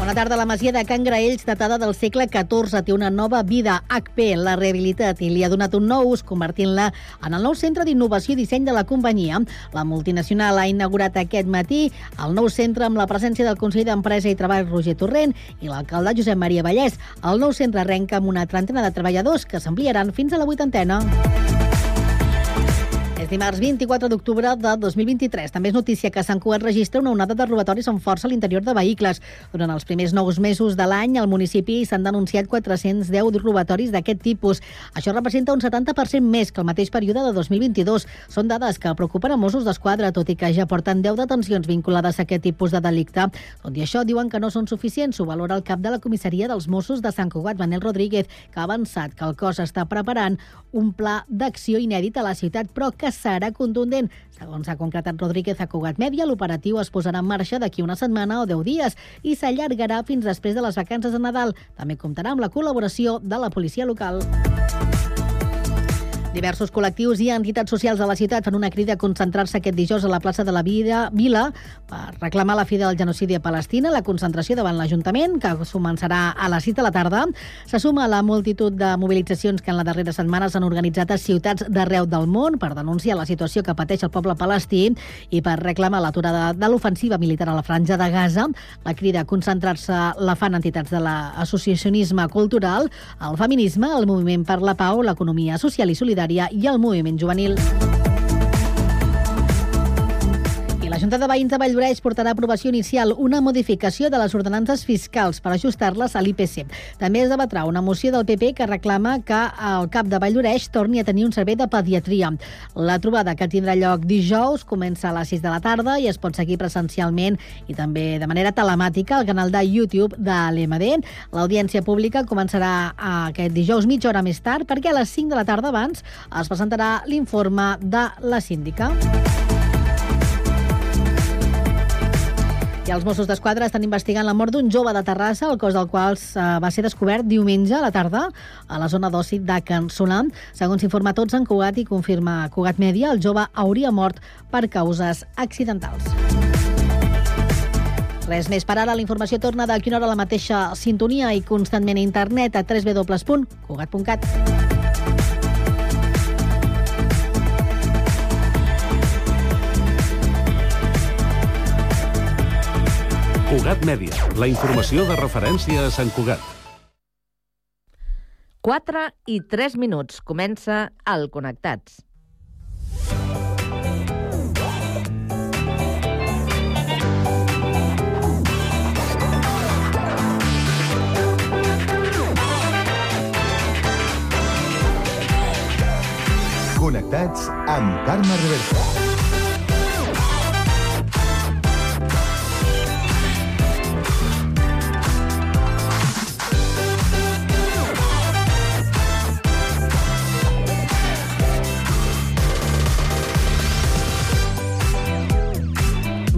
Bona tarda. La masia de Can Graells, datada del segle XIV, té una nova vida. HP l'ha rehabilitat i li ha donat un nou ús, convertint-la en el nou centre d'innovació i disseny de la companyia. La multinacional ha inaugurat aquest matí el nou centre amb la presència del conseller d'Empresa i Treball Roger Torrent i l'alcalde Josep Maria Vallès. El nou centre arrenca amb una trentena de treballadors que s'ampliaran fins a la vuitantena. Dimarts 24 d'octubre de 2023. També és notícia que Sant Cugat registra una onada de robatoris amb força a l'interior de vehicles. Durant els primers nous mesos de l'any, al municipi s'han denunciat 410 robatoris d'aquest tipus. Això representa un 70% més que el mateix període de 2022. Són dades que preocupen a Mossos d'Esquadra, tot i que ja porten 10 detencions vinculades a aquest tipus de delicte. Tot i això, diuen que no són suficients. Ho valora el cap de la comissaria dels Mossos de Sant Cugat, Manel Rodríguez, que ha avançat que el cos està preparant un pla d'acció inèdit a la ciutat, però que serà contundent. Segons ha concretat Rodríguez a Cugat Mèdia, l'operatiu es posarà en marxa d'aquí una setmana o 10 dies i s'allargarà fins després de les vacances de Nadal. També comptarà amb la col·laboració de la policia local. Diversos col·lectius i entitats socials de la ciutat fan una crida a concentrar-se aquest dijous a la plaça de la Vida, Vila per reclamar la fi del genocidi a Palestina. La concentració davant l'Ajuntament, que començarà a les 6 de la tarda, se suma a la multitud de mobilitzacions que en la darrera setmana s'han organitzat a ciutats d'arreu del món per denunciar la situació que pateix el poble palestí i per reclamar l'aturada de l'ofensiva militar a la franja de Gaza. La crida a concentrar-se la fan entitats de l'associacionisme cultural, el feminisme, el moviment per la pau, l'economia social i solidària i el moviment juvenil. Junta de Veïns de Valldoreix portarà a aprovació inicial una modificació de les ordenances fiscals per ajustar-les a l'IPC. També es debatrà una moció del PP que reclama que el CAP de Valldoreix torni a tenir un servei de pediatria. La trobada que tindrà lloc dijous comença a les 6 de la tarda i es pot seguir presencialment i també de manera telemàtica al canal de YouTube de l'EMD. L'audiència pública començarà aquest dijous mitja hora més tard perquè a les 5 de la tarda abans es presentarà l'informe de la síndica. I els Mossos d'Esquadra estan investigant la mort d'un jove de Terrassa, el cos del qual eh, va ser descobert diumenge a la tarda a la zona d'oci de Can Solam. Segons informa tots en Cugat i confirma Cugat Mèdia, el jove hauria mort per causes accidentals. Res més per ara. La informació torna d'aquí una hora a la mateixa sintonia i constantment a internet a www.cugat.cat. Cugat Mèdia, la informació de referència a Sant Cugat. 4 i 3 minuts. Comença el Connectats. Connectats amb Carme Reversa.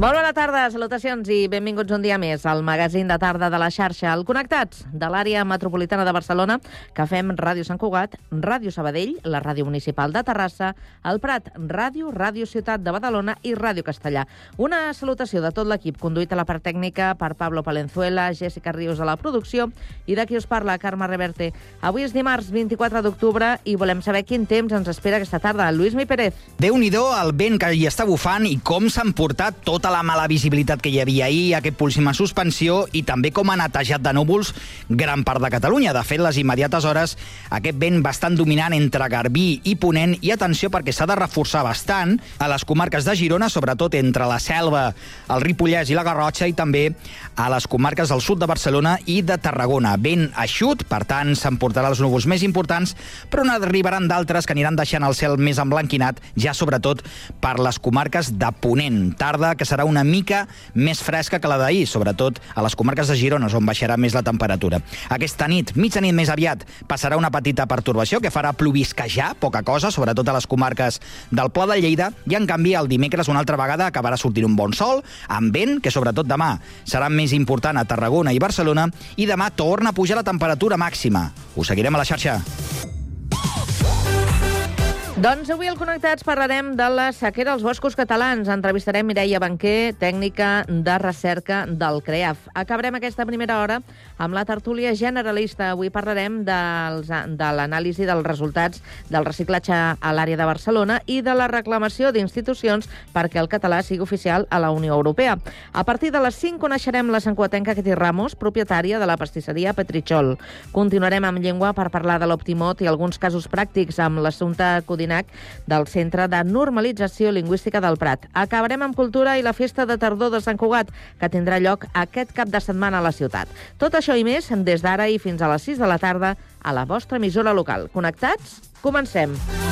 Molt bona tarda, salutacions i benvinguts un dia més al magazín de tarda de la xarxa, el Connectats, de l'àrea metropolitana de Barcelona, que fem Ràdio Sant Cugat, Ràdio Sabadell, la Ràdio Municipal de Terrassa, el Prat, Ràdio, Ràdio Ciutat de Badalona i Ràdio Castellà. Una salutació de tot l'equip, conduït a la part tècnica per Pablo Palenzuela, Jessica Rius a la producció i de qui us parla, Carme Reverte. Avui és dimarts 24 d'octubre i volem saber quin temps ens espera aquesta tarda. Lluís Mi Pérez. Déu-n'hi-do el vent que hi està bufant i com s'han portat tota la mala visibilitat que hi havia ahir, aquest púlsima suspensió i també com ha netejat de núvols gran part de Catalunya. De fet, les immediates hores, aquest vent bastant dominant entre Garbí i Ponent i atenció perquè s'ha de reforçar bastant a les comarques de Girona, sobretot entre la Selva, el Ripollès i la Garrotxa i també a les comarques del sud de Barcelona i de Tarragona. Vent eixut, per tant, s'emportarà els núvols més importants, però n'arribaran d'altres que aniran deixant el cel més emblanquinat, ja sobretot per les comarques de Ponent. Tarda que serà una mica més fresca que la d'ahir, sobretot a les comarques de Girona, on baixarà més la temperatura. Aquesta nit, mitjanit més aviat, passarà una petita pertorbació que farà plovisquejar, poca cosa, sobretot a les comarques del Pla de Lleida, i en canvi el dimecres una altra vegada acabarà sortint un bon sol, amb vent, que sobretot demà serà més important a Tarragona i Barcelona, i demà torna a pujar la temperatura màxima. Ho seguirem a la xarxa. Doncs avui al Connectats parlarem de la sequera als boscos catalans. Entrevistarem Mireia Banquer, tècnica de recerca del CREAF. Acabarem aquesta primera hora amb la tertúlia generalista. Avui parlarem dels, de l'anàlisi dels resultats del reciclatge a l'àrea de Barcelona i de la reclamació d'institucions perquè el català sigui oficial a la Unió Europea. A partir de les 5 coneixerem la sancuatenca Ketty Ramos, propietària de la pastisseria Petritxol. Continuarem amb llengua per parlar de l'Optimot i alguns casos pràctics amb l'assumpte Codinac del Centre de Normalització Lingüística del Prat. Acabarem amb cultura i la festa de tardor de Sant Cugat, que tindrà lloc aquest cap de setmana a la ciutat. Tot això i més des d'ara i fins a les 6 de la tarda a la vostra emissora local. Connectats? Comencem. Kiss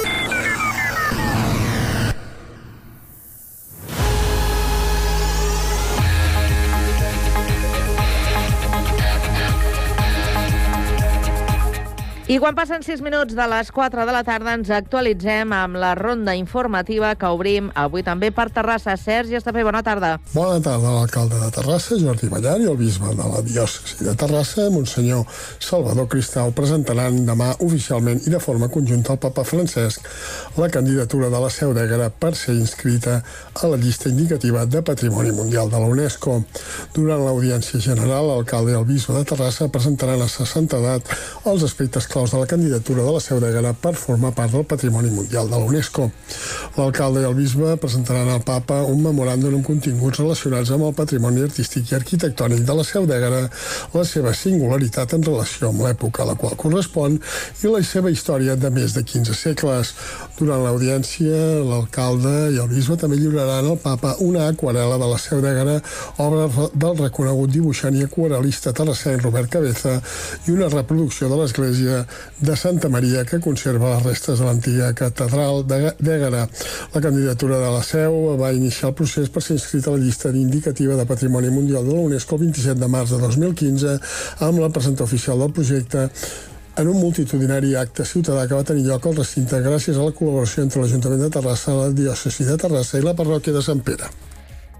I quan passen 6 minuts de les 4 de la tarda ens actualitzem amb la ronda informativa que obrim avui també per Terrassa. Sergi Estapé, bona tarda. Bona tarda, l'alcalde de Terrassa, Jordi Ballar, i el bisbe de la diòcesi de Terrassa, Monsenyor Salvador Cristau, presentaran demà oficialment i de forma conjunta al papa Francesc la candidatura de la Seu d'Ègara per ser inscrita a la llista indicativa de Patrimoni Mundial de la UNESCO. Durant l'audiència general, l'alcalde i el bisbe de Terrassa presentaran a sa santedat els aspectes claus de la candidatura de la Seu d'Ègara per formar part del Patrimoni Mundial de la UNESCO. L'alcalde i el bisbe presentaran al papa un memoràndum amb continguts relacionats amb el patrimoni artístic i arquitectònic de la Seu d'Ègara, la seva singularitat en relació amb l'època a la qual correspon i la seva història de més de 15 segles. Durant l'audiència, l'alcalde i el bisbe també lliuraran al papa una aquarela de la Seu d'Ègara, obra del reconegut dibuixant i aquarelista terrassenc Robert Cabeza i una reproducció de l'església de Santa Maria que conserva les restes de l'antiga catedral d'Ègara. La candidatura de la Seu va iniciar el procés per ser inscrita a la llista indicativa de Patrimoni Mundial de la UNESCO el 27 de març de 2015 amb la presentació oficial del projecte en un multitudinari acte ciutadà que va tenir lloc al recinte gràcies a la col·laboració entre l'Ajuntament de Terrassa, la Diòcesi de Terrassa i la parròquia de Sant Pere.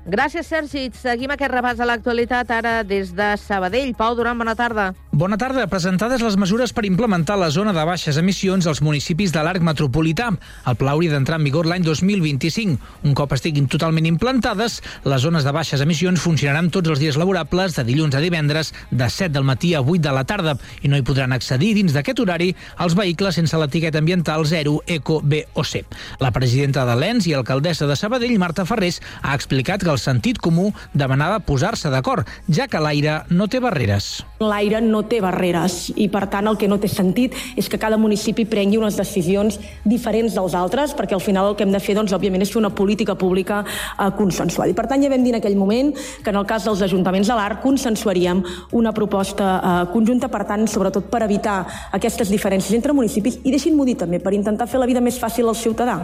Gràcies, Sergi. Seguim aquest repàs a l'actualitat ara des de Sabadell. Pau Duran, bona tarda. Bona tarda. Presentades les mesures per implementar la zona de baixes emissions als municipis de l'arc metropolità. El pla hauria d'entrar en vigor l'any 2025. Un cop estiguin totalment implantades, les zones de baixes emissions funcionaran tots els dies laborables de dilluns a divendres de 7 del matí a 8 de la tarda i no hi podran accedir dins d'aquest horari els vehicles sense l'etiqueta ambiental 0, Eco, B o C. La presidenta de l'ENS i alcaldessa de Sabadell, Marta Ferrés, ha explicat que el sentit comú demanava posar-se d'acord, ja que l'aire no té barreres. L'aire no té barreres i, per tant, el que no té sentit és que cada municipi prengui unes decisions diferents dels altres, perquè al final el que hem de fer, doncs, òbviament, és fer una política pública eh. I, per tant, ja vam dir en aquell moment que en el cas dels ajuntaments de l'ARC consensuaríem una proposta eh, conjunta, per tant, sobretot per evitar aquestes diferències entre municipis i, deixin-m'ho dir també, per intentar fer la vida més fàcil al ciutadà.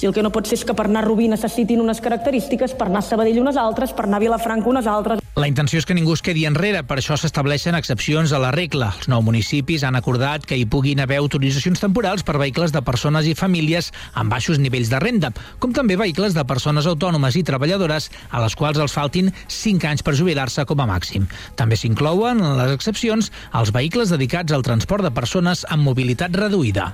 I el que no pot ser és que per anar a Rubí necessitin unes característiques, per anar a Sabadell unes altres, per anar a Vilafranca unes altres. La intenció és que ningú es quedi enrere, per això s'estableixen excepcions a la regla. Els nou municipis han acordat que hi puguin haver autoritzacions temporals per vehicles de persones i famílies amb baixos nivells de renda, com també vehicles de persones autònomes i treballadores a les quals els faltin 5 anys per jubilar-se com a màxim. També s'inclouen en les excepcions els vehicles dedicats al transport de persones amb mobilitat reduïda.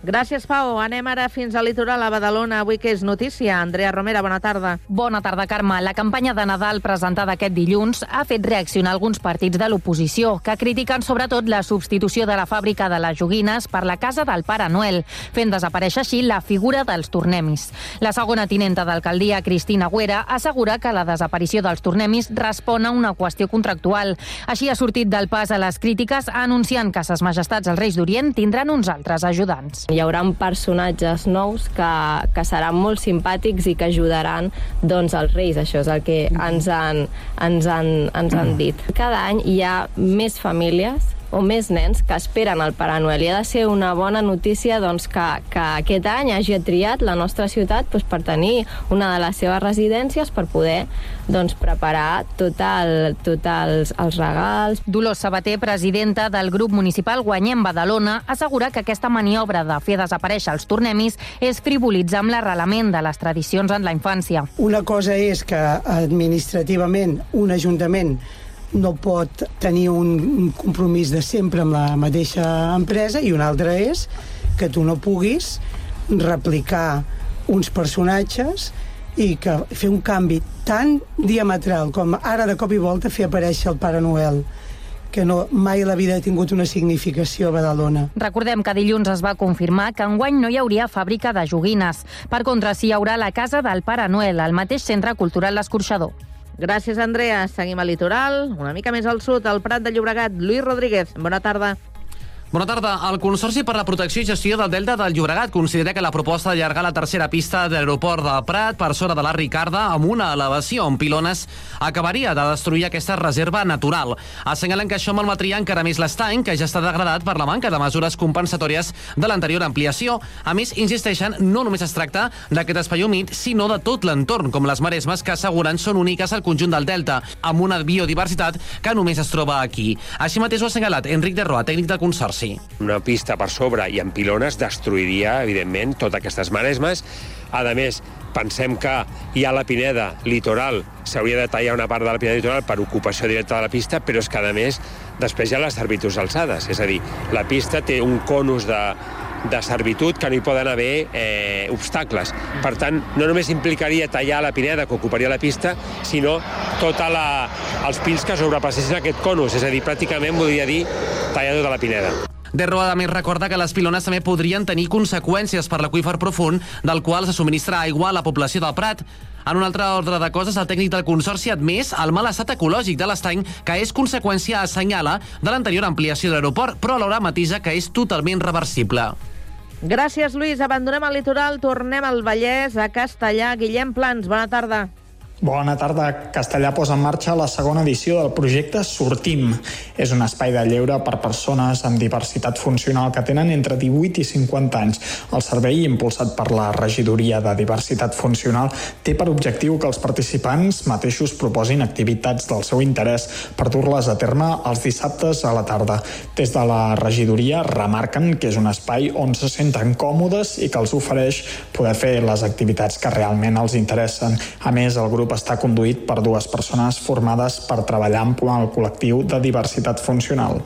Gràcies, Pau. Anem ara fins al litoral a Badalona. Avui que és notícia. Andrea Romera, bona tarda. Bona tarda, Carme. La campanya de Nadal presentada aquest dilluns ha fet reaccionar alguns partits de l'oposició, que critiquen sobretot la substitució de la fàbrica de les joguines per la casa del Pare Noel, fent desaparèixer així la figura dels tornemis. La segona tinenta d'alcaldia, Cristina Güera, assegura que la desaparició dels tornemis respon a una qüestió contractual. Així ha sortit del pas a les crítiques anunciant que ses majestats els Reis d'Orient tindran uns altres ajudants. Hi haurà personatges nous que, que seran molt simpàtics i que ajudaran doncs, els reis, això és el que ens han, ens han, ens han dit. Cada any hi ha més famílies o més nens que esperen el Pare Noel. I ha de ser una bona notícia doncs, que, que aquest any hagi triat la nostra ciutat doncs, per tenir una de les seves residències per poder doncs, preparar tot, el, tot els, els regals. Dolors Sabater, presidenta del grup municipal Guanyem Badalona, assegura que aquesta maniobra de fer desaparèixer els tornemis és frivolitzar amb l'arrelament de les tradicions en la infància. Una cosa és que administrativament un ajuntament no pot tenir un, un compromís de sempre amb la mateixa empresa i una altra és que tu no puguis replicar uns personatges i que fer un canvi tan diametral com ara de cop i volta fer aparèixer el Pare Noel que no, mai la vida ha tingut una significació a Badalona. Recordem que dilluns es va confirmar que enguany no hi hauria fàbrica de joguines. Per contra, s'hi haurà la Casa del Pare Noel, al mateix Centre Cultural L'Escorxador. Gràcies, Andrea. Seguim al litoral, una mica més al sud, al Prat de Llobregat. Lluís Rodríguez, bona tarda. Bona tarda. El Consorci per la Protecció i Gestió del Delta del Llobregat considera que la proposta d'allargar la tercera pista de l'aeroport de Prat per sobre de la Ricarda amb una elevació en pilones acabaria de destruir aquesta reserva natural. Assenyalen que això malmetria encara més l'estany, que ja està degradat per la manca de mesures compensatòries de l'anterior ampliació. A més, insisteixen, no només es tracta d'aquest espai humit, sinó de tot l'entorn, com les maresmes que asseguren són úniques al conjunt del Delta, amb una biodiversitat que només es troba aquí. Així mateix ho ha assenyalat Enric de Roa, tècnic del Consorci. Una pista per sobre i amb pilones destruiria, evidentment, totes aquestes maresmes. A més, pensem que hi ha la Pineda litoral, s'hauria de tallar una part de la Pineda litoral per ocupació directa de la pista, però és que, a més, després hi ha les servituds alçades. És a dir, la pista té un conus de, de servitud que no hi poden haver eh, obstacles. Per tant, no només implicaria tallar la pineda que ocuparia la pista, sinó tots els pins que sobrepassessin aquest conus, és a dir, pràcticament voldria dir tallar tota la pineda. De Roa, a més, recorda que les pilones també podrien tenir conseqüències per l'aqüífer profund del qual se subministra aigua a la població del Prat. En un altre ordre de coses, el tècnic del Consorci ha admès el mal estat ecològic de l'estany, que és conseqüència, assenyala, de l'anterior ampliació de l'aeroport, però alhora matisa que és totalment reversible. Gràcies, Lluís. Abandonem el litoral, tornem al Vallès, a Castellà. Guillem Plans, bona tarda. Bona tarda. Castellà posa en marxa la segona edició del projecte Sortim. És un espai de lleure per persones amb diversitat funcional que tenen entre 18 i 50 anys. El servei, impulsat per la Regidoria de Diversitat Funcional, té per objectiu que els participants mateixos proposin activitats del seu interès per dur-les a terme els dissabtes a la tarda. Des de la regidoria remarquen que és un espai on se senten còmodes i que els ofereix poder fer les activitats que realment els interessen. A més, el grup grup està conduït per dues persones formades per treballar amb el col·lectiu de diversitat funcional.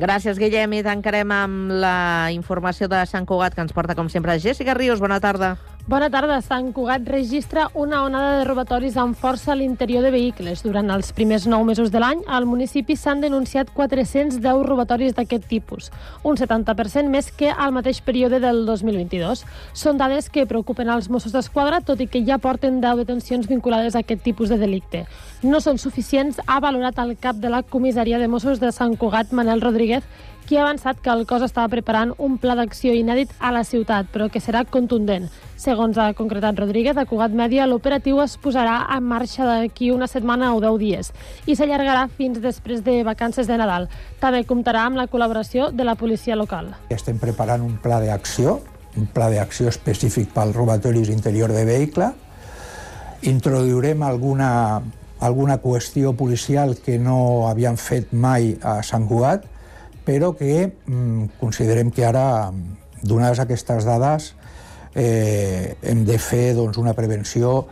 Gràcies, Guillem, i tancarem amb la informació de Sant Cugat que ens porta, com sempre, Jessica Rius. Bona tarda. Bona tarda. Sant Cugat registra una onada de robatoris amb força a l'interior de vehicles. Durant els primers nou mesos de l'any, al municipi s'han denunciat 410 robatoris d'aquest tipus, un 70% més que al mateix període del 2022. Són dades que preocupen als Mossos d'Esquadra, tot i que ja porten 10 detencions vinculades a aquest tipus de delicte. No són suficients, ha valorat el cap de la comissaria de Mossos de Sant Cugat, Manel Rodríguez, qui ha avançat que el cos estava preparant un pla d'acció inèdit a la ciutat, però que serà contundent. Segons ha concretat Rodríguez, a Cugat Mèdia, l'operatiu es posarà en marxa d'aquí una setmana o 10 dies i s'allargarà fins després de vacances de Nadal. També comptarà amb la col·laboració de la policia local. Estem preparant un pla d'acció, un pla d'acció específic pels robatoris interior de vehicle. Introduirem alguna, alguna qüestió policial que no havíem fet mai a Sant Cugat, però que mm, considerem que ara, donades aquestes dades, eh, hem de fer doncs, una prevenció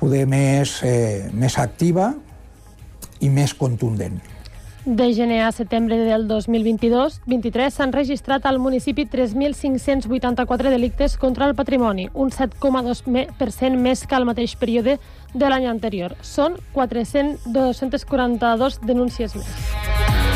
poder més, eh, més activa i més contundent. De gener a setembre del 2022-23 s'han registrat al municipi 3.584 delictes contra el patrimoni, un 7,2% més que al mateix període de l'any anterior. Són 400, 242 denúncies més.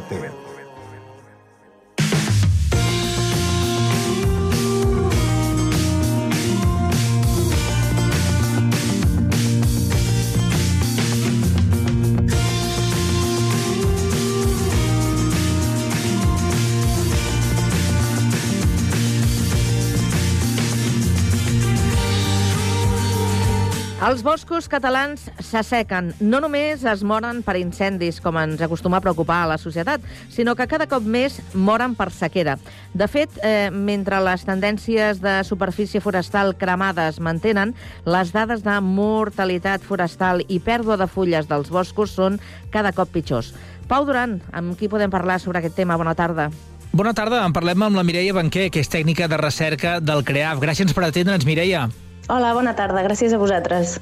Carme Els boscos catalans s'assequen. No només es moren per incendis, com ens acostuma a preocupar a la societat, sinó que cada cop més moren per sequera. De fet, eh, mentre les tendències de superfície forestal cremada es mantenen, les dades de mortalitat forestal i pèrdua de fulles dels boscos són cada cop pitjors. Pau Duran, amb qui podem parlar sobre aquest tema? Bona tarda. Bona tarda, en parlem amb la Mireia Banquer, que és tècnica de recerca del CREAF. Gràcies per atendre'ns, Mireia. Hola, bona tarda. Gràcies a vosaltres.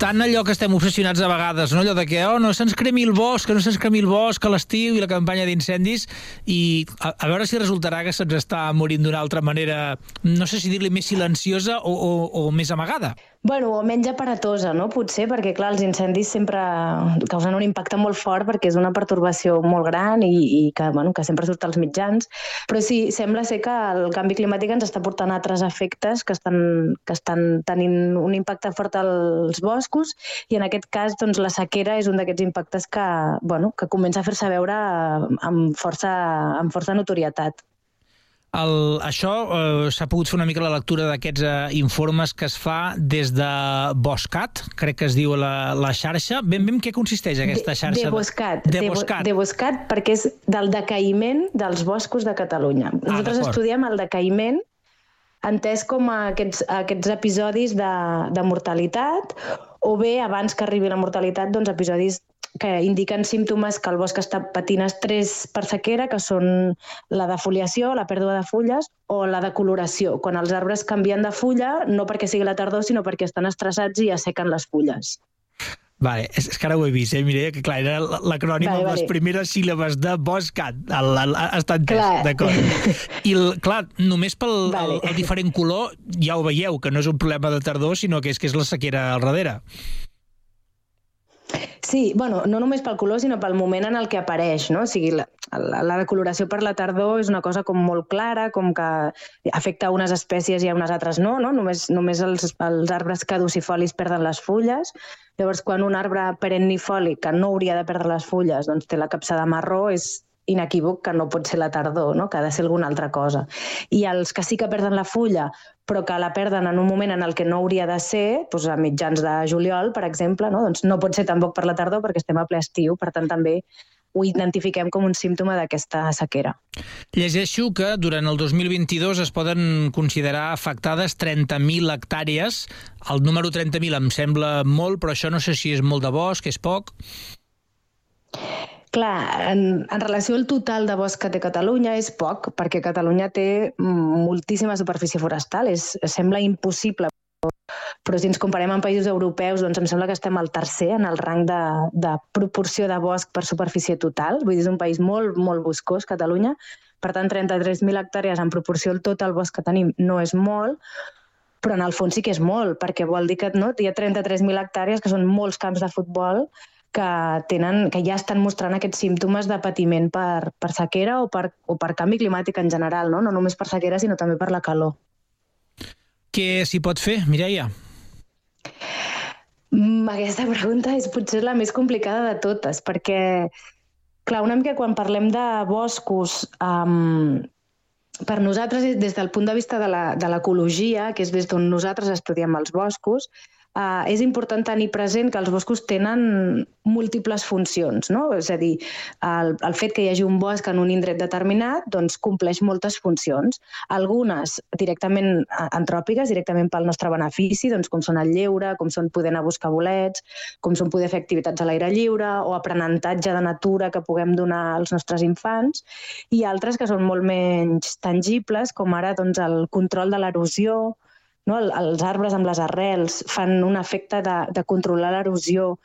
Tant allò que estem obsessionats a vegades, no? allò de que oh, no se'ns cremi el bosc, no se'ns cremi el bosc a l'estiu i la campanya d'incendis, i a, a veure si resultarà que se'ns està morint d'una altra manera, no sé si dir-li més silenciosa o, o, o més amagada. Bueno, o menys aparatosa, no? Potser, perquè, clar, els incendis sempre causen un impacte molt fort perquè és una pertorbació molt gran i, i que, bueno, que sempre surt als mitjans. Però sí, sembla ser que el canvi climàtic ens està portant altres efectes que estan, que estan tenint un impacte fort als boscos i, en aquest cas, doncs, la sequera és un d'aquests impactes que, bueno, que comença a fer-se veure amb força, amb força notorietat. El, això eh, s'ha pogut fer una mica la lectura d'aquests eh, informes que es fa des de Boscat, crec que es diu la, la xarxa. Ben ben què consisteix aquesta xarxa? De, de Boscat. De, de Boscat. De Boscat, perquè és del decaïment dels boscos de Catalunya. Nosaltres d'acord. estudiem el decaïment entès com a aquests, aquests episodis de, de mortalitat o bé, abans que arribi la mortalitat, doncs episodis que indiquen símptomes que el bosc està patint estrès per sequera, que són la defoliació, la pèrdua de fulles, o la decoloració, quan els arbres canvien de fulla, no perquè sigui la tardor, sinó perquè estan estressats i assequen les fulles. Vale, és, és que ara ho he vist, eh, Mireia, que clar, era l'acrònim Vale, amb les vale. primeres síl·labes de Boscat. El, el, està entès, d'acord. I, el, clar, només pel Vale. el, el diferent color ja ho veieu, que no és un problema de tardor, sinó que és que és la sequera al darrere. Sí, bueno, no només pel color, sinó pel moment en el que apareix, no? O sigui, la, la, la decoloració per la tardor és una cosa com molt clara, com que afecta unes espècies i a unes altres no, no? Només, només els, els arbres caducifolis perden les fulles. Llavors, quan un arbre perennifoli que no hauria de perdre les fulles doncs té la capçada marró, és inequívoc que no pot ser la tardor, no? que ha de ser alguna altra cosa. I els que sí que perden la fulla, però que la perden en un moment en el que no hauria de ser, doncs a mitjans de juliol, per exemple, no? doncs no pot ser tampoc per la tardor perquè estem a ple estiu, per tant també ho identifiquem com un símptoma d'aquesta sequera. Llegeixo que durant el 2022 es poden considerar afectades 30.000 hectàrees. El número 30.000 em sembla molt, però això no sé si és molt de bosc, és poc. Clar, en, en relació al total de bosc que té Catalunya és poc, perquè Catalunya té moltíssima superfície forestal, és, sembla impossible. Però si ens comparem amb països europeus, doncs em sembla que estem al tercer en el rang de, de proporció de bosc per superfície total. Vull dir, és un país molt, molt boscós, Catalunya. Per tant, 33.000 hectàrees en proporció al tot el bosc que tenim no és molt, però en el fons sí que és molt, perquè vol dir que no, hi ha 33.000 hectàrees, que són molts camps de futbol, que, tenen, que ja estan mostrant aquests símptomes de patiment per, per sequera o per, o per canvi climàtic en general, no? no només per sequera, sinó també per la calor. Què s'hi pot fer, Mireia? Mm, aquesta pregunta és potser la més complicada de totes, perquè, clar, una mica quan parlem de boscos, um, per nosaltres, des del punt de vista de la- de l'ecologia, que és des d'on nosaltres estudiem els boscos, Uh, és important tenir present que els boscos tenen múltiples funcions, no? És a dir, el, el fet que hi hagi un bosc en un indret determinat doncs compleix moltes funcions. Algunes directament eh, antròpiques, directament pel nostre benefici, doncs com són el lleure, com són poder anar a buscar bolets, com són poder fer activitats a l'aire lliure o aprenentatge de natura que puguem donar als nostres infants, i altres que són molt menys tangibles, com ara doncs, el control de l'erosió, no? El- Els arbres amb les arrels fan un efecte de, de controlar l'erosió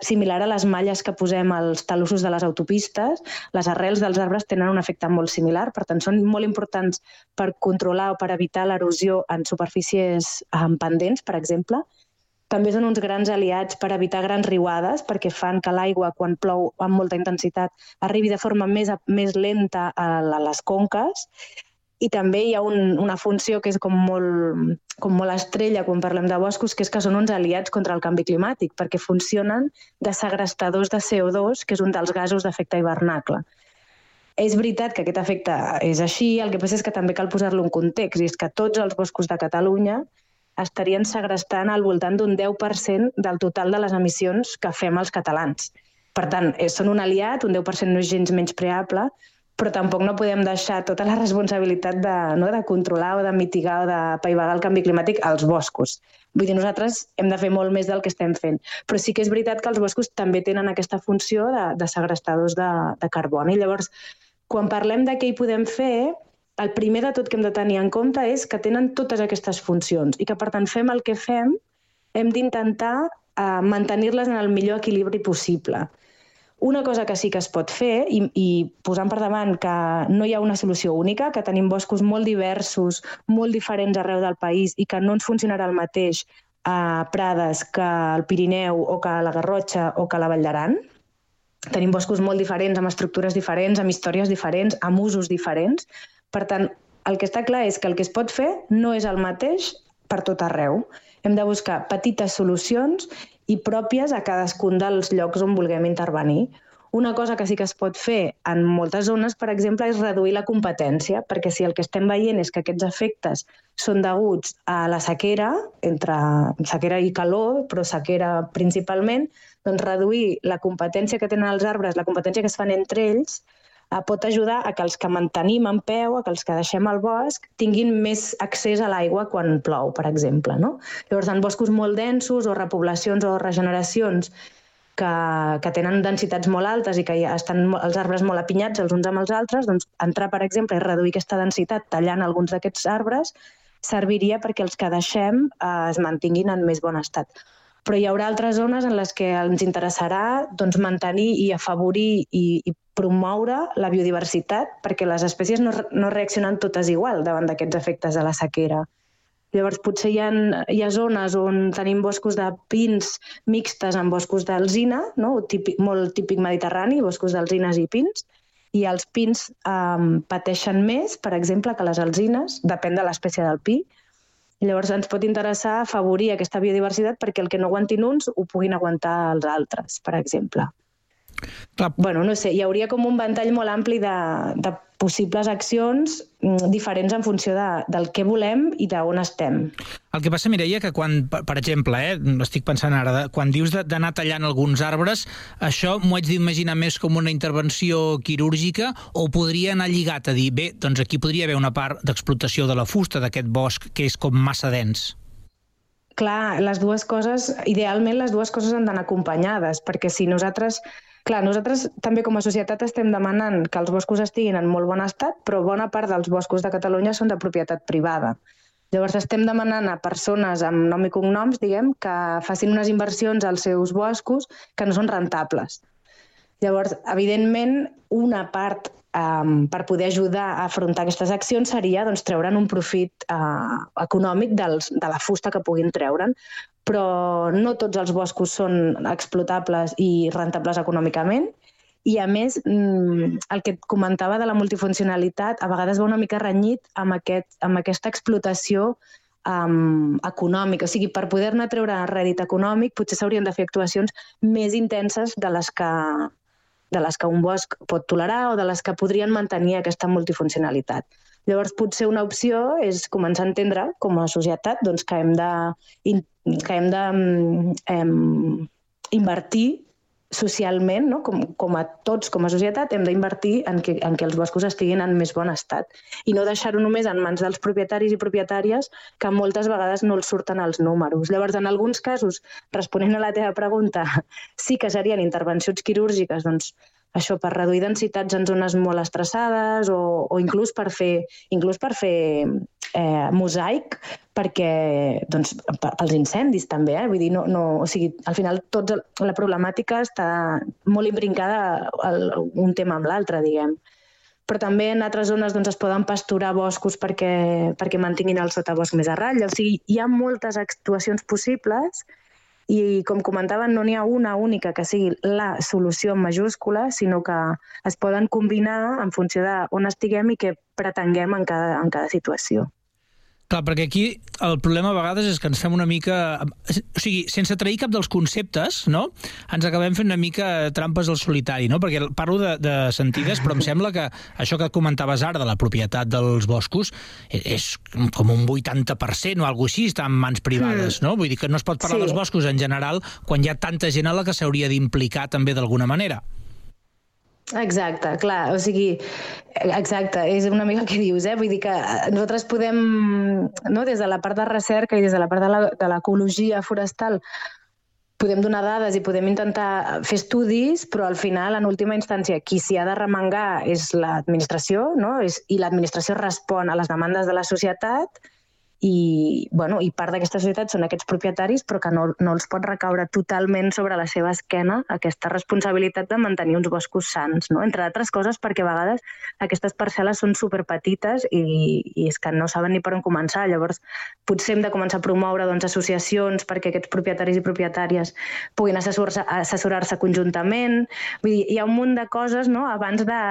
similar a les malles que posem als talussos de les autopistes, les arrels dels arbres tenen un efecte molt similar, per tant són molt importants per controlar o per evitar l'erosió en superfícies eh, pendents, per exemple. També són uns grans aliats per evitar grans riuades, perquè fan que l'aigua, quan plou amb molta intensitat, arribi de forma més, més lenta a les conques i també hi ha un, una funció que és com molt, com molt estrella quan parlem de boscos, que és que són uns aliats contra el canvi climàtic, perquè funcionen de segrestadors de CO2, que és un dels gasos d'efecte hivernacle. És veritat que aquest efecte és així, el que passa és que també cal posar-lo en context, i és que tots els boscos de Catalunya estarien segrestant al voltant d'un 10% del total de les emissions que fem els catalans. Per tant, eh, són un aliat, un 10% no és gens menys preable, però tampoc no podem deixar tota la responsabilitat de, no, de controlar o de mitigar o de paivagar el canvi climàtic als boscos. Vull dir, nosaltres hem de fer molt més del que estem fent. Però sí que és veritat que els boscos també tenen aquesta funció de, de segrestadors de, de carboni. Llavors, quan parlem de què hi podem fer, el primer de tot que hem de tenir en compte és que tenen totes aquestes funcions i que, per tant, fem el que fem, hem d'intentar eh, mantenir-les en el millor equilibri possible. Una cosa que sí que es pot fer, i, i posant per davant que no hi ha una solució única, que tenim boscos molt diversos, molt diferents arreu del país i que no ens funcionarà el mateix a Prades que al Pirineu o que a la Garrotxa o que a la Vall d'Aran. Tenim boscos molt diferents, amb estructures diferents, amb històries diferents, amb usos diferents. Per tant, el que està clar és que el que es pot fer no és el mateix per tot arreu. Hem de buscar petites solucions i pròpies a cadascun dels llocs on vulguem intervenir. Una cosa que sí que es pot fer en moltes zones, per exemple, és reduir la competència, perquè si el que estem veient és que aquests efectes són deguts a la sequera, entre sequera i calor, però sequera principalment, doncs reduir la competència que tenen els arbres, la competència que es fan entre ells, pot ajudar a que els que mantenim en peu, a que els que deixem al bosc, tinguin més accés a l'aigua quan plou, per exemple. No? Llavors, en boscos molt densos o repoblacions o regeneracions que, que tenen densitats molt altes i que estan els arbres molt apinyats els uns amb els altres, doncs entrar, per exemple, i reduir aquesta densitat tallant alguns d'aquests arbres serviria perquè els que deixem eh, es mantinguin en més bon estat. Però hi haurà altres zones en les que ens interessarà doncs, mantenir i afavorir i, i promoure la biodiversitat perquè les espècies no, no reaccionen totes igual davant d'aquests efectes de la sequera. Llavors, potser hi ha, hi ha zones on tenim boscos de pins mixtes amb boscos d'alzina, no? típic, molt típic mediterrani, boscos d'alzines i pins, i els pins um, pateixen més, per exemple, que les alzines, depèn de l'espècie del pi. Llavors ens pot interessar afavorir aquesta biodiversitat perquè el que no aguantin uns ho puguin aguantar els altres, per exemple. Clar. Bueno, no sé, hi hauria com un ventall molt ampli de, de possibles accions mm, diferents en funció de, del que volem i d'on estem. El que passa, Mireia, que quan, per, exemple, eh, estic pensant ara, de, quan dius d'anar tallant alguns arbres, això m'ho haig d'imaginar més com una intervenció quirúrgica o podria anar lligat a dir, bé, doncs aquí podria haver una part d'explotació de la fusta d'aquest bosc que és com massa dens. Clar, les dues coses, idealment les dues coses han d'anar acompanyades, perquè si nosaltres, clar, nosaltres també com a societat estem demanant que els boscos estiguin en molt bon estat, però bona part dels boscos de Catalunya són de propietat privada. Llavors estem demanant a persones amb nom i cognoms, diguem, que facin unes inversions als seus boscos que no són rentables. Llavors, evidentment, una part um, per poder ajudar a afrontar aquestes accions seria doncs, treure'n un profit uh, econòmic dels, de la fusta que puguin treure'n, però no tots els boscos són explotables i rentables econòmicament, i a més, mm, el que et comentava de la multifuncionalitat a vegades va una mica renyit amb, aquest, amb aquesta explotació um, econòmica. O sigui, per poder-ne treure rèdit econòmic potser s'haurien de fer actuacions més intenses de les que de les que un bosc pot tolerar o de les que podrien mantenir aquesta multifuncionalitat. Llavors, potser una opció és començar a entendre, com a societat, doncs, que hem de, que hem de mm, em, invertir socialment, no? com, com a tots com a societat, hem d'invertir en, que, en que els boscos estiguin en més bon estat i no deixar-ho només en mans dels propietaris i propietàries que moltes vegades no els surten els números. Llavors, en alguns casos, responent a la teva pregunta, sí que serien intervencions quirúrgiques, doncs, això per reduir densitats en zones molt estressades o, o inclús per fer, inclús per fer eh, mosaic perquè, doncs, pels incendis també, eh? vull dir, no, no, o sigui, al final tots, la problemàtica està molt imbrincada el, un tema amb l'altre, diguem. Però també en altres zones doncs, es poden pasturar boscos perquè, perquè mantinguin el sotabosc més a ratlla. O sigui, hi ha moltes actuacions possibles i, com comentaven, no n'hi ha una única que sigui la solució en majúscula, sinó que es poden combinar en funció de on estiguem i què pretenguem en cada, en cada situació. Clar, perquè aquí el problema a vegades és que ens fem una mica... O sigui, sense trair cap dels conceptes, no? Ens acabem fent una mica trampes al solitari, no? Perquè parlo de, de sentides, però em sembla que això que comentaves ara de la propietat dels boscos e- és com un 80% o alguna així, està en mans privades, no? Vull dir que no es pot parlar Sí. dels boscos en general quan hi ha tanta gent a la que s'hauria d'implicar també d'alguna manera. Exacte, clar, o sigui, exacte, és una mica el que dius, eh? Vull dir que nosaltres podem, no, des de la part de recerca i des de la part de l'ecologia forestal, podem donar dades i podem intentar fer estudis, però al final, en última instància, qui s'hi ha de remengar és l'administració, no? És, i l'administració respon a les demandes de la societat i, bueno, i part d'aquesta societat són aquests propietaris, però que no, no els pot recaure totalment sobre la seva esquena aquesta responsabilitat de mantenir uns boscos sants, no? entre altres coses perquè a vegades aquestes parcel·les són superpetites i, i és que no saben ni per on començar. Llavors, potser hem de començar a promoure doncs, associacions perquè aquests propietaris i propietàries puguin assessorar-se assessorar conjuntament. Vull dir, hi ha un munt de coses no? abans de,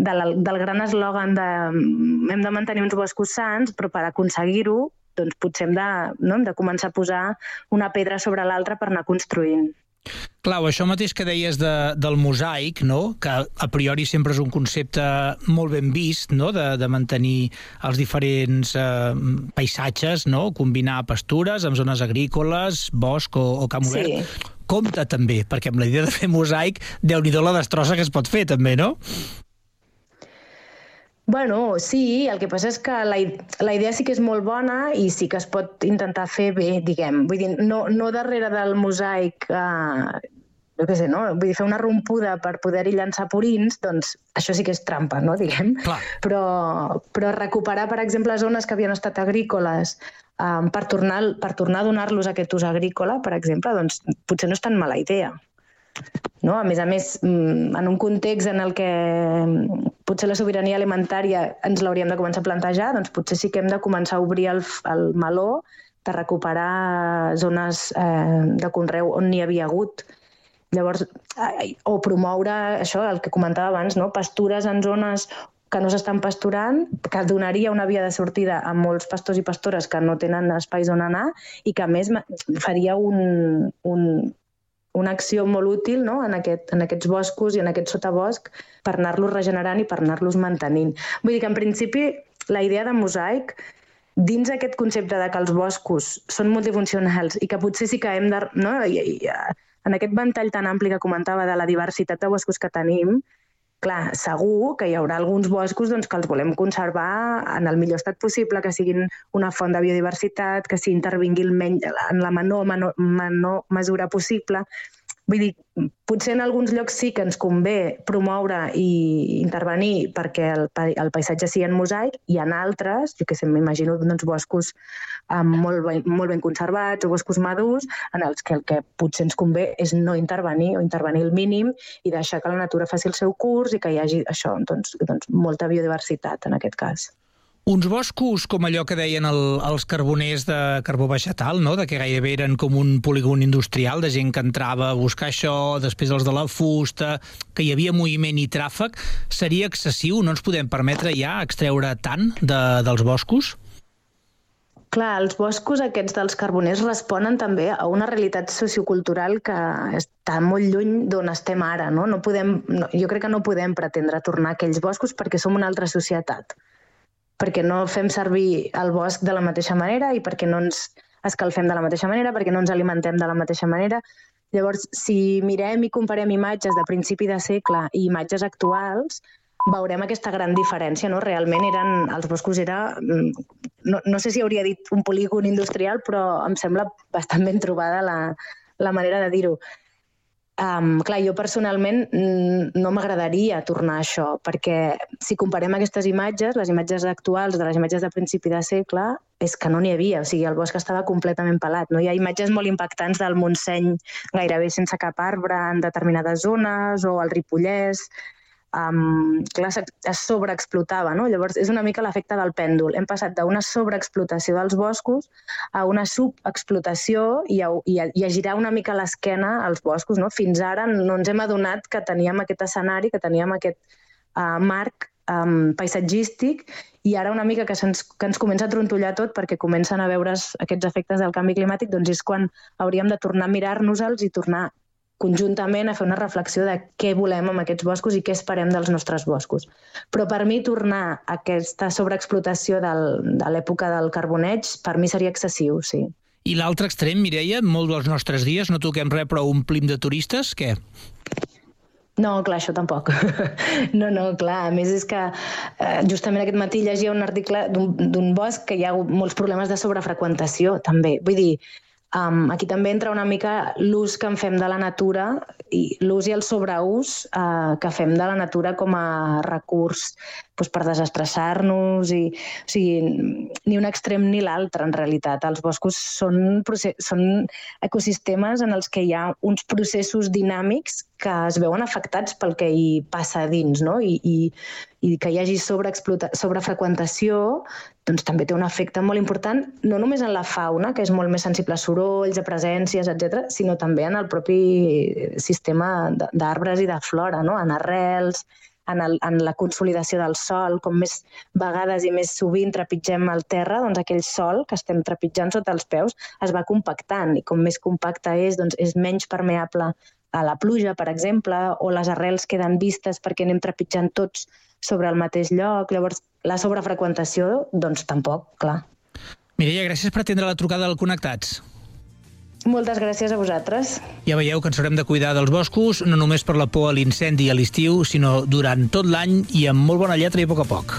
de la, del gran eslògan de mm, hem de mantenir uns boscos sants, però per aconseguir-ho doncs potser hem de, no? hem de començar a posar una pedra sobre l'altra per anar construint. Clau, això mateix que deies de, del mosaic, no? que a priori sempre és un concepte molt ben vist, no? de, de mantenir els diferents eh, paisatges, no? combinar pastures amb zones agrícoles, bosc o, o camp obert. Sí. Compte també, perquè amb la idea de fer mosaic, déu nhi la destrossa que es pot fer també, no? Bueno, sí, el que passa és que la, la idea sí que és molt bona i sí que es pot intentar fer bé, diguem. Vull dir, no, no darrere del mosaic, eh, jo què sé, no? Vull dir, fer una rompuda per poder-hi llançar purins, doncs això sí que és trampa, no? Diguem. Clar. Però, però recuperar, per exemple, zones que havien estat agrícoles eh, per tornar, per tornar a donar-los aquest ús agrícola, per exemple, doncs potser no és tan mala idea. No? A més a més, mm, en un context en el que mm, potser la sobirania alimentària ens l'hauríem de començar a plantejar, doncs potser sí que hem de començar a obrir el, el meló de recuperar zones eh, de conreu on n'hi havia hagut. Llavors, o promoure això, el que comentava abans, no? pastures en zones que no s'estan pasturant, que donaria una via de sortida a molts pastors i pastores que no tenen espais on anar i que a més faria un, un, una acció molt útil no? en, aquest, en aquests boscos i en aquest sotabosc per anar-los regenerant i per anar-los mantenint. Vull dir que, en principi, la idea de mosaic dins aquest concepte de que els boscos són multifuncionals i que potser sí que hem de... No? I, i, eh, en aquest ventall tan ampli que comentava de la diversitat de boscos que tenim, clar, segur que hi haurà alguns boscos doncs, que els volem conservar en el millor estat possible, que siguin una font de biodiversitat, que s'hi intervingui el menys, en la menor, menor, menor mesura possible. Vull dir, potser en alguns llocs sí que ens convé promoure i intervenir perquè el, pa- el paisatge sigui en mosaic i en altres, jo que sé, m'imagino doncs, boscos um, molt, ben, molt ben conservats o boscos madurs en els que el que potser ens convé és no intervenir o intervenir el mínim i deixar que la natura faci el seu curs i que hi hagi això, doncs, doncs molta biodiversitat en aquest cas. Uns boscos com allò que deien el, els carboners de carbó vegetal, no? de que gairebé eren com un polígon industrial de gent que entrava a buscar això, després els de la fusta, que hi havia moviment i tràfic, seria excessiu? No ens podem permetre ja extreure tant de, dels boscos? Clar, els boscos aquests dels carboners responen també a una realitat sociocultural que està molt lluny d'on estem ara. No? No podem, no, jo crec que no podem pretendre tornar a aquells boscos perquè som una altra societat. Perquè no fem servir el bosc de la mateixa manera i perquè no ens escalfem de la mateixa manera, perquè no ens alimentem de la mateixa manera. Llavors, si mirem i comparem imatges de principi de segle i imatges actuals, veurem aquesta gran diferència, no? Realment eren, els boscos era, mm, no, no sé si hauria dit un polígon industrial, però em sembla bastant ben trobada la, la manera de dir-ho. Um, clar, jo personalment mm, no m'agradaria tornar a això, perquè si comparem aquestes imatges, les imatges actuals de les imatges de principi de segle, és que no n'hi havia, o sigui, el bosc estava completament pelat. No? Hi ha imatges molt impactants del Montseny gairebé sense cap arbre en determinades zones, o el Ripollès, um, clar, es sobreexplotava. No? Llavors, és una mica l'efecte del pèndol. Hem passat d'una sobreexplotació dels boscos a una subexplotació i a, i a, i a girar una mica l'esquena als boscos. No? Fins ara no ens hem adonat que teníem aquest escenari, que teníem aquest uh, marc um, paisatgístic i ara una mica que, se'ns, que ens comença a trontollar tot perquè comencen a veure's aquests efectes del canvi climàtic, doncs és quan hauríem de tornar a mirar-nos-els i tornar conjuntament a fer una reflexió de què volem amb aquests boscos i què esperem dels nostres boscos. Però per mi tornar a aquesta sobreexplotació del, de l'època del carboneig, per mi seria excessiu, sí. I l'altre extrem, Mireia, molt dels nostres dies, no toquem res però omplim de turistes, què? No, clar, això tampoc. No, no, clar. A més, és que eh, justament aquest matí llegia un article d'un d'un bosc que hi ha molts problemes de sobrefreqüentació, també. Vull dir, um, aquí també entra una mica l'ús que en fem de la natura i l'ús i el sobreús eh, que fem de la natura com a recurs doncs, per desestressar-nos i, o sigui, ni un extrem ni l'altre, en realitat. Els boscos són, són ecosistemes en els que hi ha uns processos dinàmics que es veuen afectats pel que hi passa dins, no? I, i, i que hi hagi sobreexplota- sobrefreqüentació doncs també té un efecte molt important, no només en la fauna, que és molt més sensible a sorolls, a presències, etc, sinó també en el propi sistema d- d'arbres i de flora, no? en arrels, en, el, en la consolidació del sol, com més vegades i més sovint trepitgem el terra, doncs aquell sol que estem trepitjant sota els peus es va compactant i com més compacte és, doncs és menys permeable a la pluja, per exemple, o les arrels queden vistes perquè anem trepitjant tots sobre el mateix lloc. Llavors, la sobrefreqüentació, doncs tampoc, clar. Mireia, gràcies per atendre la trucada del Connectats. Moltes gràcies a vosaltres. Ja veieu que ens haurem de cuidar dels boscos, no només per la por a l'incendi a l'estiu, sinó durant tot l'any i amb molt bona lletra i a poc a poc.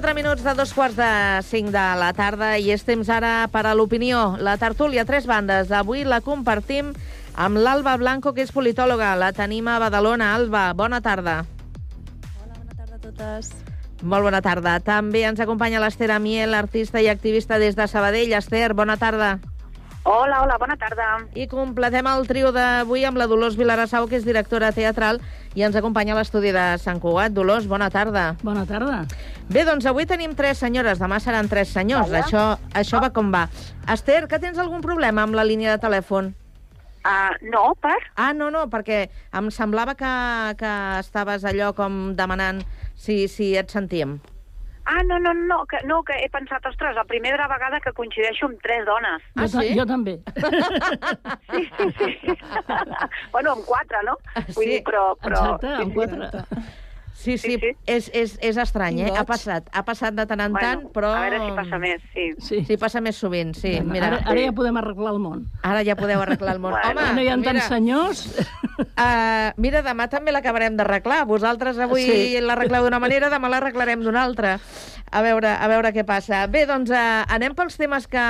4 minuts de dos quarts de 5 de la tarda i és temps ara per a l'opinió. La tertúlia, tres bandes. Avui la compartim amb l'Alba Blanco, que és politòloga. La tenim a Badalona. Alba, bona tarda. a totes. Molt bona tarda. També ens acompanya l'Ester Amiel, artista i activista des de Sabadell. Ester, bona tarda. Hola, hola, bona tarda. I completem el trio d'avui amb la Dolors Vilarassau, que és directora teatral, i ens acompanya a l'estudi de Sant Cugat. Dolors, bona tarda. Bona tarda. Bé, doncs avui tenim tres senyores, demà seran tres senyors. Vaja. Això, això va com va. Esther, que tens algun problema amb la línia de telèfon? Uh, no, per? Ah, no, no, perquè em semblava que, que estaves allò com demanant si, si et sentíem. Ah, no, no, no, que, no, que he pensat, ostres, la primera vegada que coincideixo amb tres dones. Ah, jo, sí? jo també. Sí, sí, sí. bueno, amb quatre, no? Vull Sí. dir, però... però Exacte, amb quatre. Sí, sí, sí, És, és, és estrany, eh? Ha passat, ha passat de tant en Bueno, tant, però... a veure si passa més, sí. Sí, sí passa més sovint, sí. Bueno, Mira, ara, ara ja podem arreglar el món. Ara ja podeu arreglar el món. Bueno. Home, no hi ha mira, tants senyors. Uh, mira, demà també l'acabarem d'arreglar. Vosaltres avui sí. Sí. l'arregleu d'una manera, demà l'arreglarem d'una altra. A veure, a veure què passa. Bé, doncs uh, anem pels temes que,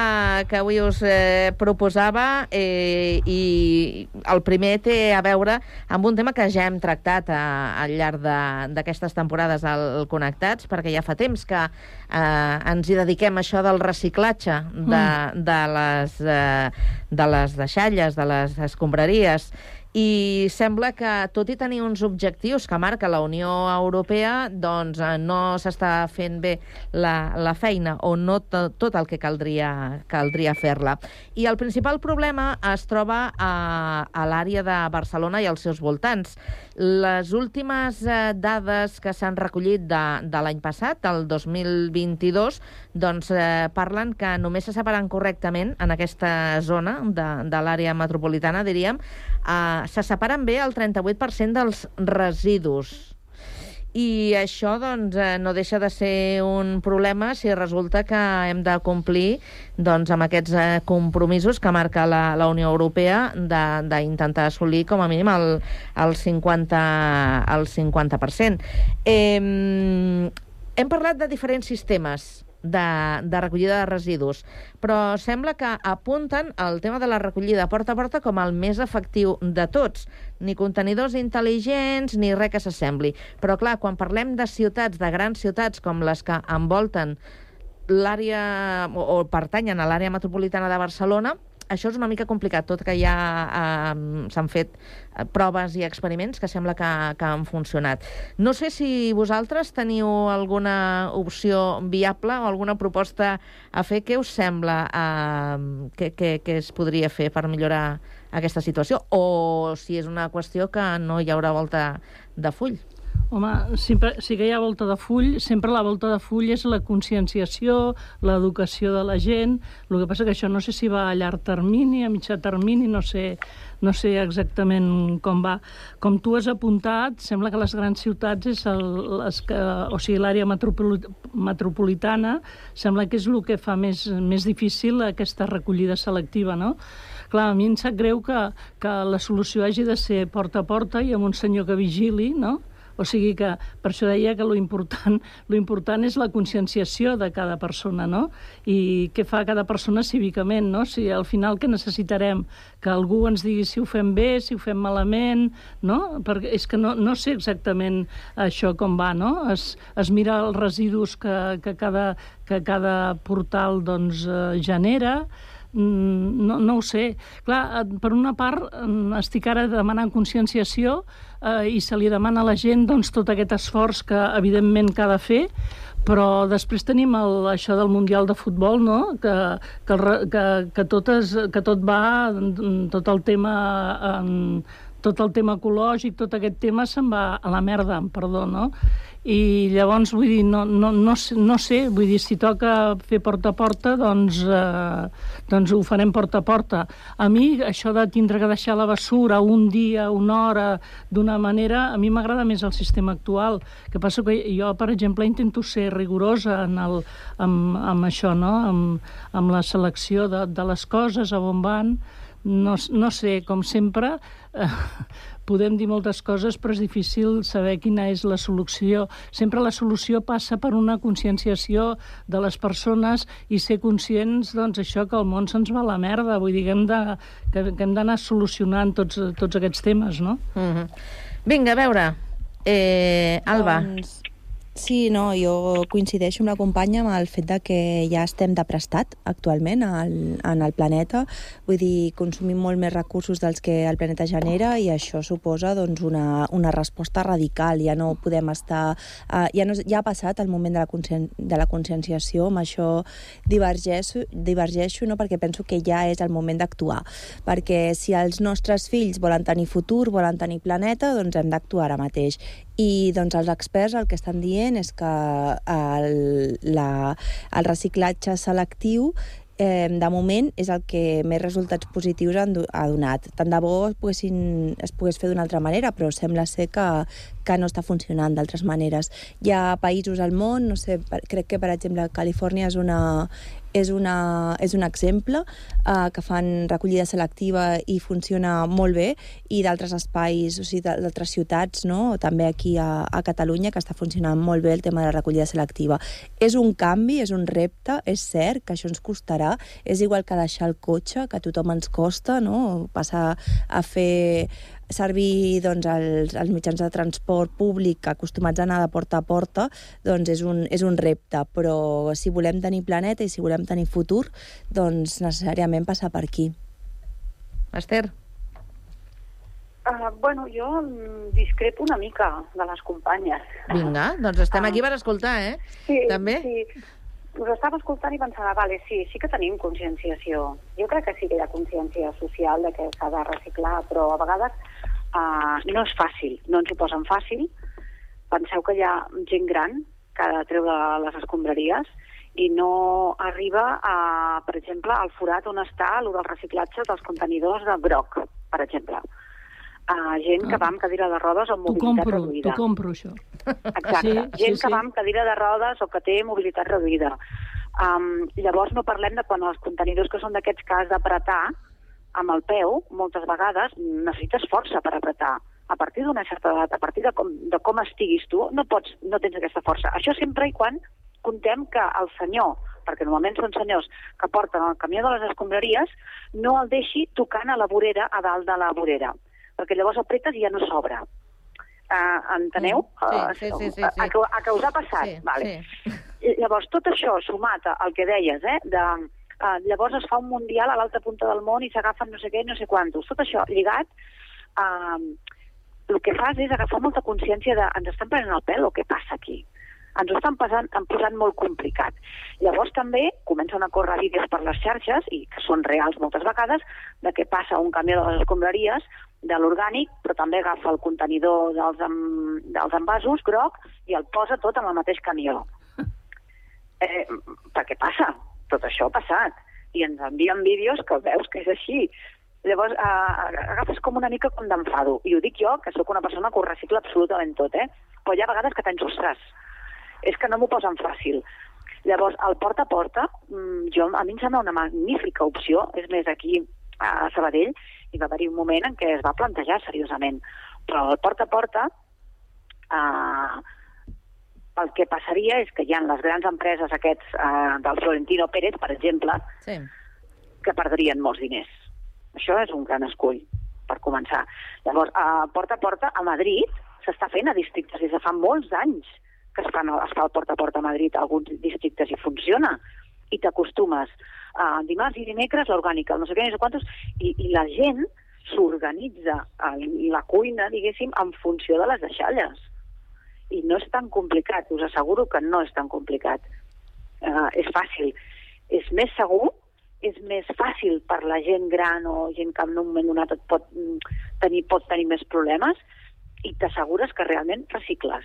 que avui us eh, proposava eh, i el primer té a veure amb un tema que ja hem tractat a, al llarg de- d'aquestes temporades al Connectats, perquè ja fa temps que eh, ens hi dediquem a això del reciclatge de, de, les, eh, de les deixalles, de les escombraries, i sembla que, tot i tenir uns objectius que marca la Unió Europea, doncs eh, no s'està fent bé la, la feina o no to, tot el que caldria, caldria fer-la. I el principal problema es troba a, a l'àrea de Barcelona i als seus voltants. Les últimes eh, dades que s'han recollit de, de l'any passat, el 2022, doncs eh, parlen que només se separen correctament en aquesta zona de, de l'àrea metropolitana, diríem, eh, se separen bé el 38% dels residus. I això doncs, eh, no deixa de ser un problema si resulta que hem de complir doncs, amb aquests eh, compromisos que marca la, la Unió Europea d'intentar assolir com a mínim el, el 50%. El 50%. Eh, hem parlat de diferents sistemes de, de recollida de residus, però sembla que apunten el tema de la recollida porta a porta com el més efectiu de tots. Ni contenidors intel·ligents ni res que s'assembli. Però, clar, quan parlem de ciutats, de grans ciutats com les que envolten l'àrea o, o pertanyen a l'àrea metropolitana de Barcelona, això és una mica complicat, tot que ja eh, s'han fet eh, proves i experiments que sembla que, que han funcionat. No sé si vosaltres teniu alguna opció viable o alguna proposta a fer. Què us sembla eh, que, que, que es podria fer per millorar aquesta situació? O si és una qüestió que no hi haurà volta de full? Home, sempre, sí que hi ha volta de full, sempre la volta de full és la conscienciació, l'educació de la gent, el que passa que això no sé si va a llarg termini, a mitjà termini, no sé, no sé exactament com va. Com tu has apuntat, sembla que les grans ciutats és el, les que, o sigui, l'àrea metropoli metropolitana sembla que és el que fa més, més difícil aquesta recollida selectiva, no? Clar, a mi em sap greu que, que la solució hagi de ser porta a porta i amb un senyor que vigili, no? O sigui que per això deia que lo important, lo important és la conscienciació de cada persona, no? I què fa cada persona cívicament, no? Si al final què necessitarem? Que algú ens digui si ho fem bé, si ho fem malament, no? Perquè és que no, no sé exactament això com va, no? Es, es mira els residus que, que, cada, que cada portal doncs, eh, genera, no, no ho sé. Clar, eh, per una part, mm, estic ara demanant conscienciació eh, i se li demana a la gent doncs, tot aquest esforç que, evidentment, que ha de fer, però després tenim el, això del Mundial de Futbol, no? que, que, que, que, tot és, que tot va, mm, tot el tema... Eh, tot el tema ecològic, tot aquest tema se'n va a la merda, perdó, no? I llavors, vull dir, no, no, no, no sé, vull dir, si toca fer porta a porta, doncs, eh, doncs ho farem porta a porta. A mi, això de tindre que deixar la bessura un dia, una hora, d'una manera, a mi m'agrada més el sistema actual. que passa que jo, per exemple, intento ser rigorosa en el, amb, amb això, no? amb, amb la selecció de, de les coses, a on van, no, no sé, com sempre, eh, podem dir moltes coses, però és difícil saber quina és la solució. Sempre la solució passa per una conscienciació de les persones i ser conscients, doncs, això, que el món se'ns va a la merda. Vull dir que hem de- que, que hem d'anar solucionant tots, tots aquests temes, no? Mm -hmm. Vinga, a veure. Eh, Alba. Doncs, Sí, no, jo coincideixo amb la companya amb el fet de que ja estem de prestat actualment al, en el planeta, vull dir, consumim molt més recursos dels que el planeta genera i això suposa doncs, una, una resposta radical, ja no podem estar... Uh, ja, no, ja ha passat el moment de la, conscien, de la conscienciació, amb això divergeixo, divergeixo no? perquè penso que ja és el moment d'actuar, perquè si els nostres fills volen tenir futur, volen tenir planeta, doncs hem d'actuar ara mateix i doncs, els experts el que estan dient és que el, la, el reciclatge selectiu eh, de moment és el que més resultats positius han, ha donat. Tant de bo es, es pogués fer d'una altra manera, però sembla ser que, que no està funcionant d'altres maneres. Hi ha països al món, no sé, per, crec que per exemple Califòrnia és una, és, una, és un exemple eh, que fan recollida selectiva i funciona molt bé i d'altres espais, o sigui, d'altres ciutats, no? també aquí a, a Catalunya, que està funcionant molt bé el tema de la recollida selectiva. És un canvi, és un repte, és cert que això ens costarà, és igual que deixar el cotxe, que a tothom ens costa, no? passar a fer servir doncs, els, els mitjans de transport públic acostumats a anar de porta a porta doncs és un, és un repte, però si volem tenir planeta i si volem tenir futur, doncs necessàriament passar per aquí. Esther? Uh, bueno, jo discrepo una mica de les companyes. Vinga, doncs estem aquí per escoltar, eh? Sí, També? sí. Us estava escoltant i pensava, vale, sí, sí que tenim conscienciació. Jo crec que sí que hi ha consciència social de que s'ha de reciclar, però a vegades uh, no és fàcil, no ens ho posen fàcil. Penseu que hi ha gent gran que ha de treure les escombraries i no arriba, a, per exemple, al forat on està el del reciclatge dels contenidors de groc, per exemple. Uh, gent que va amb cadira de rodes o amb mobilitat compro, reduïda. t'ho compro, això. Exacte. Sí, Gent sí, que sí. va amb cadira de rodes o que té mobilitat reduïda. Um, llavors no parlem de quan els contenidors que són d'aquests que has d'apretar amb el peu, moltes vegades necessites força per apretar. A partir d'una certa edat, a partir de com, de com estiguis tu, no, pots, no tens aquesta força. Això sempre i quan contem que el senyor, perquè normalment són senyors que porten el camió de les escombraries, no el deixi tocant a la vorera, a dalt de la vorera, perquè llavors apretes i ja no s'obre. Uh, enteneu? Mm, sí, sí, sí, sí, A, sí. a, a que us ha passat. Sí, vale. I Llavors, tot això sumat al que deies, eh, de, uh, llavors es fa un mundial a l'altra punta del món i s'agafen no sé què, no sé quantos. Tot això lligat, uh, el que fas és agafar molta consciència de ens estan prenent el pèl o què passa aquí? Ens ho estan posant, han posant molt complicat. Llavors també comencen a córrer vídeos per les xarxes, i que són reals moltes vegades, de què passa un camió de les escombraries de l'orgànic, però també agafa el contenidor dels, em, dels envasos groc i el posa tot en el mateix camió. Eh, per què passa? Tot això ha passat. I ens envien vídeos que veus que és així. Llavors, eh, agafes com una mica com d'enfado. I ho dic jo, que sóc una persona que ho recicla absolutament tot, eh? Però hi ha vegades que tens, ostres, és que no m'ho posen fàcil. Llavors, el porta a porta, mm, jo, a mi em sembla una magnífica opció. És més, aquí a Sabadell hi va haver un moment en què es va plantejar seriosament. Però el porta a porta, eh, el que passaria és que hi ha les grans empreses aquests eh, del Florentino Pérez, per exemple, sí. que perdrien molts diners. Això és un gran escull, per començar. Llavors, a porta a porta, a Madrid, s'està fent a districtes des de fa molts anys que es, fan, es fa el porta a porta a Madrid a alguns districtes i funciona. I t'acostumes a dimarts i dimecres l'orgànica, no sé què, no sé quantos, i, i la gent s'organitza la cuina, diguéssim, en funció de les deixalles. I no és tan complicat, us asseguro que no és tan complicat. Uh, és fàcil. És més segur, és més fàcil per la gent gran o gent que en un moment donat et pot mm, tenir, pot tenir més problemes i t'assegures que realment recicles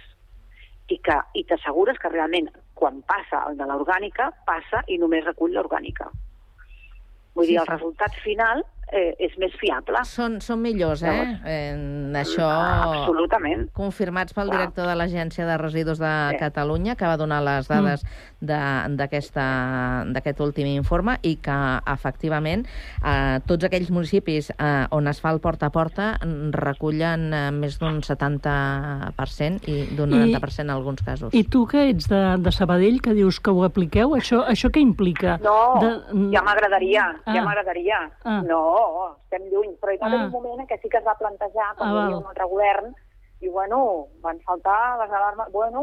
i que i t'assegures que realment quan passa el de l'orgànica, passa i només recull l'orgànica. Vull Sí, dir, el sí. resultat final eh, és més fiable. Són, són millors, eh? En això... Absolutament. Confirmats pel Clar. director de l'Agència de Residus de Sí. Catalunya, que va donar les dades de- d'aquesta- d'aquest últim informe i que, efectivament, eh, tots aquells municipis eh, on es fa el porta a porta mm, recullen eh, més d'un 70% i d'un I- 90% en alguns casos. I tu, que ets de, de Sabadell, que dius que ho apliqueu, això, això què implica? No, De- ja m'agradaria, ja Ah. m'agradaria. Ah. No, estem lluny, però hi va haver Ah. un moment en què sí que es va plantejar, quan Ah, hi havia un altre govern, i bueno, van saltar les alarmes, bueno,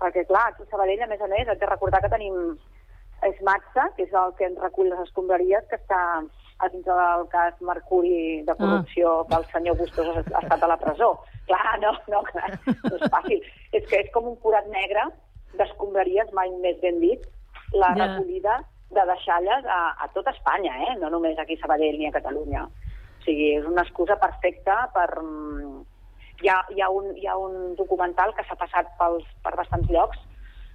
perquè clar, aquí a Sabadell, a més a més, haig de recordar que tenim Esmatza, que és el que ens recull les escombraries, que està a dins del cas Mercuri de corrupció ah. que el senyor Bustos ha ha estat a la presó. Clar, no, no, clar, no és fàcil. és que és com un forat negre d'escombraries, mai més ben dit, la Ja. recollida de deixalles a, a tot Espanya, eh? no només aquí a Sabadell ni a Catalunya. O sigui, és una excusa perfecta per... mm, Hi ha, hi ha, un, hi ha un documental que s'ha passat pels, per bastants llocs,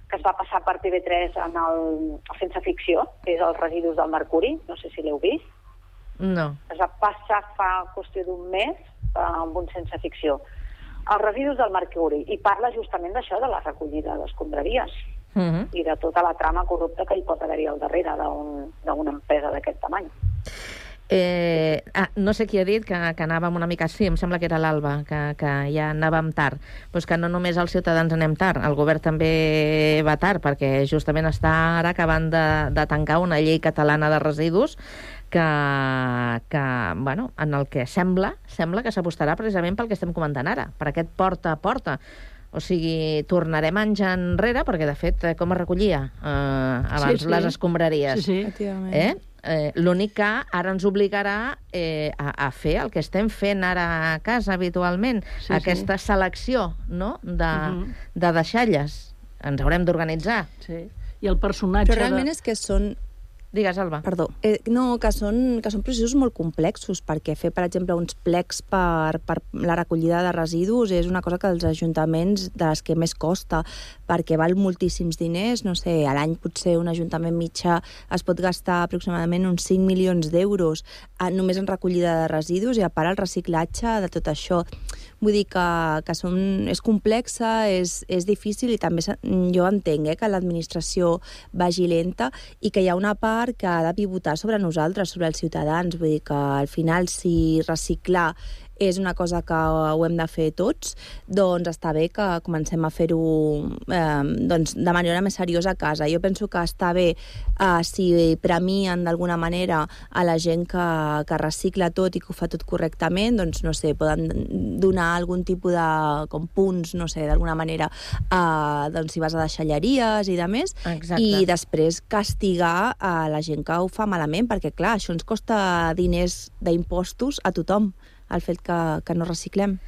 que es va passar per TV3 en el, el Sense Ficció, que és els residus del Mercuri, no sé si l'heu vist. No. Es va passar fa qüestió d'un mes eh, amb un Sense Ficció. Els residus del Mercuri, i parla justament d'això, de la recollida d'escombraries Mm -hmm. i de tota la trama corrupta que hi pot haver-hi al darrere d'un- d'una empresa d'aquest tamany. Eh, ah, no sé qui ha dit que, que anàvem una mica... Sí, em sembla que era l'Alba, que, que ja anàvem tard. Però és que no només els ciutadans anem tard, el govern també va tard, perquè justament està ara acabant de, de tancar una llei catalana de residus que, que bueno, en el que sembla, sembla que s'apostarà precisament pel que estem comentant ara, per aquest porta a porta. O sigui, tornarem anys enrere, perquè, de fet, eh, com es recollia eh, abans Sí, sí. les escombraries? Sí, sí. Eh? Eh, L'únic que ara ens obligarà eh, a, a fer el que estem fent ara a casa habitualment, Sí, aquesta selecció no? de, Mhm. de deixalles. Ens haurem d'organitzar. Sí. I el personatge... Però realment és que són Digues, Alba. Perdó. Eh, no, que són, que són processos molt complexos, perquè fer, per exemple, uns plecs per, per la recollida de residus és una cosa que als ajuntaments de les que més costa, perquè val moltíssims diners, no sé, a l'any potser un ajuntament mitjà es pot gastar aproximadament uns 5 milions d'euros eh, només en recollida de residus i a part el reciclatge de tot això. Vull dir que, que són, és complexa, és, és difícil i també jo entenc eh, que l'administració vagi lenta i que hi ha una part que ha de pivotar sobre nosaltres, sobre els ciutadans. Vull dir que al final si reciclar és una cosa que ho hem de fer tots, doncs està bé que comencem a fer-ho eh, doncs de manera més seriosa a casa. Jo penso que està bé eh, si premien d'alguna manera a la gent que, que recicla tot i que ho fa tot correctament, doncs no sé, poden donar algun tipus de com punts, no sé, d'alguna manera, eh, doncs si vas a deixalleries i de més, Exacte. i després castigar a la gent que ho fa malament, perquè clar, això ens costa diners d'impostos a tothom, el fet que, que no reciclem.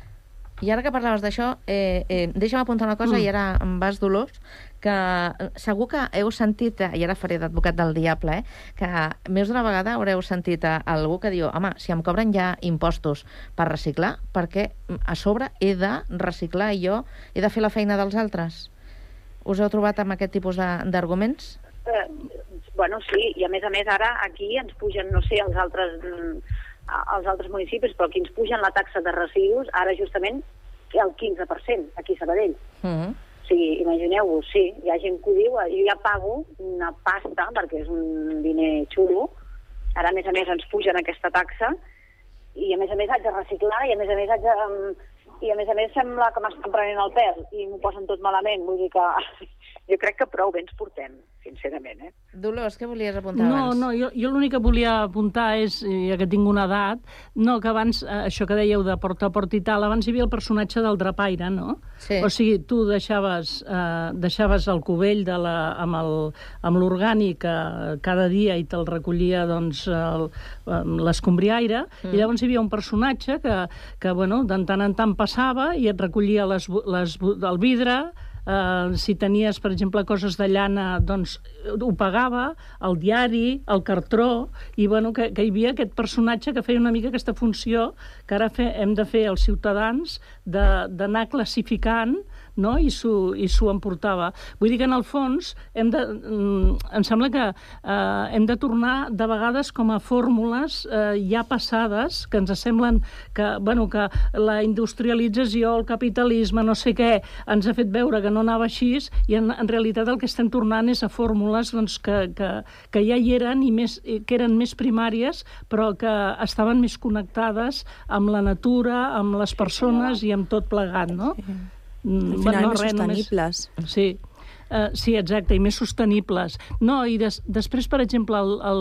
I ara que parlaves d'això, eh, eh, deixa'm apuntar una cosa, Mm. i ara em vas, Dolors, que eh, segur que heu sentit, eh, i ara faré d'advocat del diable, eh, que més d'una vegada haureu sentit a algú que diu home, si em cobren ja impostos per reciclar, perquè a sobre he de reciclar i jo he de fer la feina dels altres? Us heu trobat amb aquest tipus de- d'arguments? Eh, bueno, sí, i a més a més ara aquí ens pugen, no sé, els altres, mm, als altres municipis, però aquí ens pugen la taxa de residus, ara justament el 15%, aquí a Sabadell. Mm -hmm. O sigui, imagineu-vos, sí, hi ha gent que ho diu, jo ja pago una pasta, perquè és un diner xulo, ara a més a més ens pugen aquesta taxa, i a més a més haig de reciclar, i a més a més haig de... I a més a més sembla que m'estan prenent el pèl i m'ho posen tot malament, vull dir que jo crec que prou bé ens portem, sincerament, eh? Dolors, què volies apuntar No, abans? no, jo, jo l'únic que volia apuntar és, eh, ja que tinc una edat, no, que abans, eh, això que dèieu de porta a porta i tal, abans hi havia el personatge del drapaire, no? Sí. O sigui, tu deixaves, eh, deixaves el cubell de la, amb el- amb l'orgànic eh, cada dia i te'l recollia doncs, l'escombriaire, Mm. i llavors hi havia un personatge que, que bueno, de tant en tant passava i et recollia les, les, el vidre, Uh, si tenies, per exemple, coses de llana, doncs eh, ho pagava, el diari, el cartró, i bueno, que, que hi havia aquest personatge que feia una mica aquesta funció que ara fe, hem de fer els ciutadans d'anar classificant no? i s'ho emportava. Vull dir que, en el fons, hem de, mm, em sembla que eh, hem de tornar de vegades com a fórmules eh, ja passades, que ens semblen que, bueno, que la industrialització, el capitalisme, no sé què, ens ha fet veure que no anava així, i en, en realitat el que estem tornant és a fórmules doncs, que, que, que ja hi eren, i més, que eren més primàries, però que estaven més connectades amb la natura, amb les persones i amb tot plegat, no? Mm, Al final, més res, sostenibles. Sí. Uh, sí, exacte, i més sostenibles. No, i des, després, per exemple, el, el,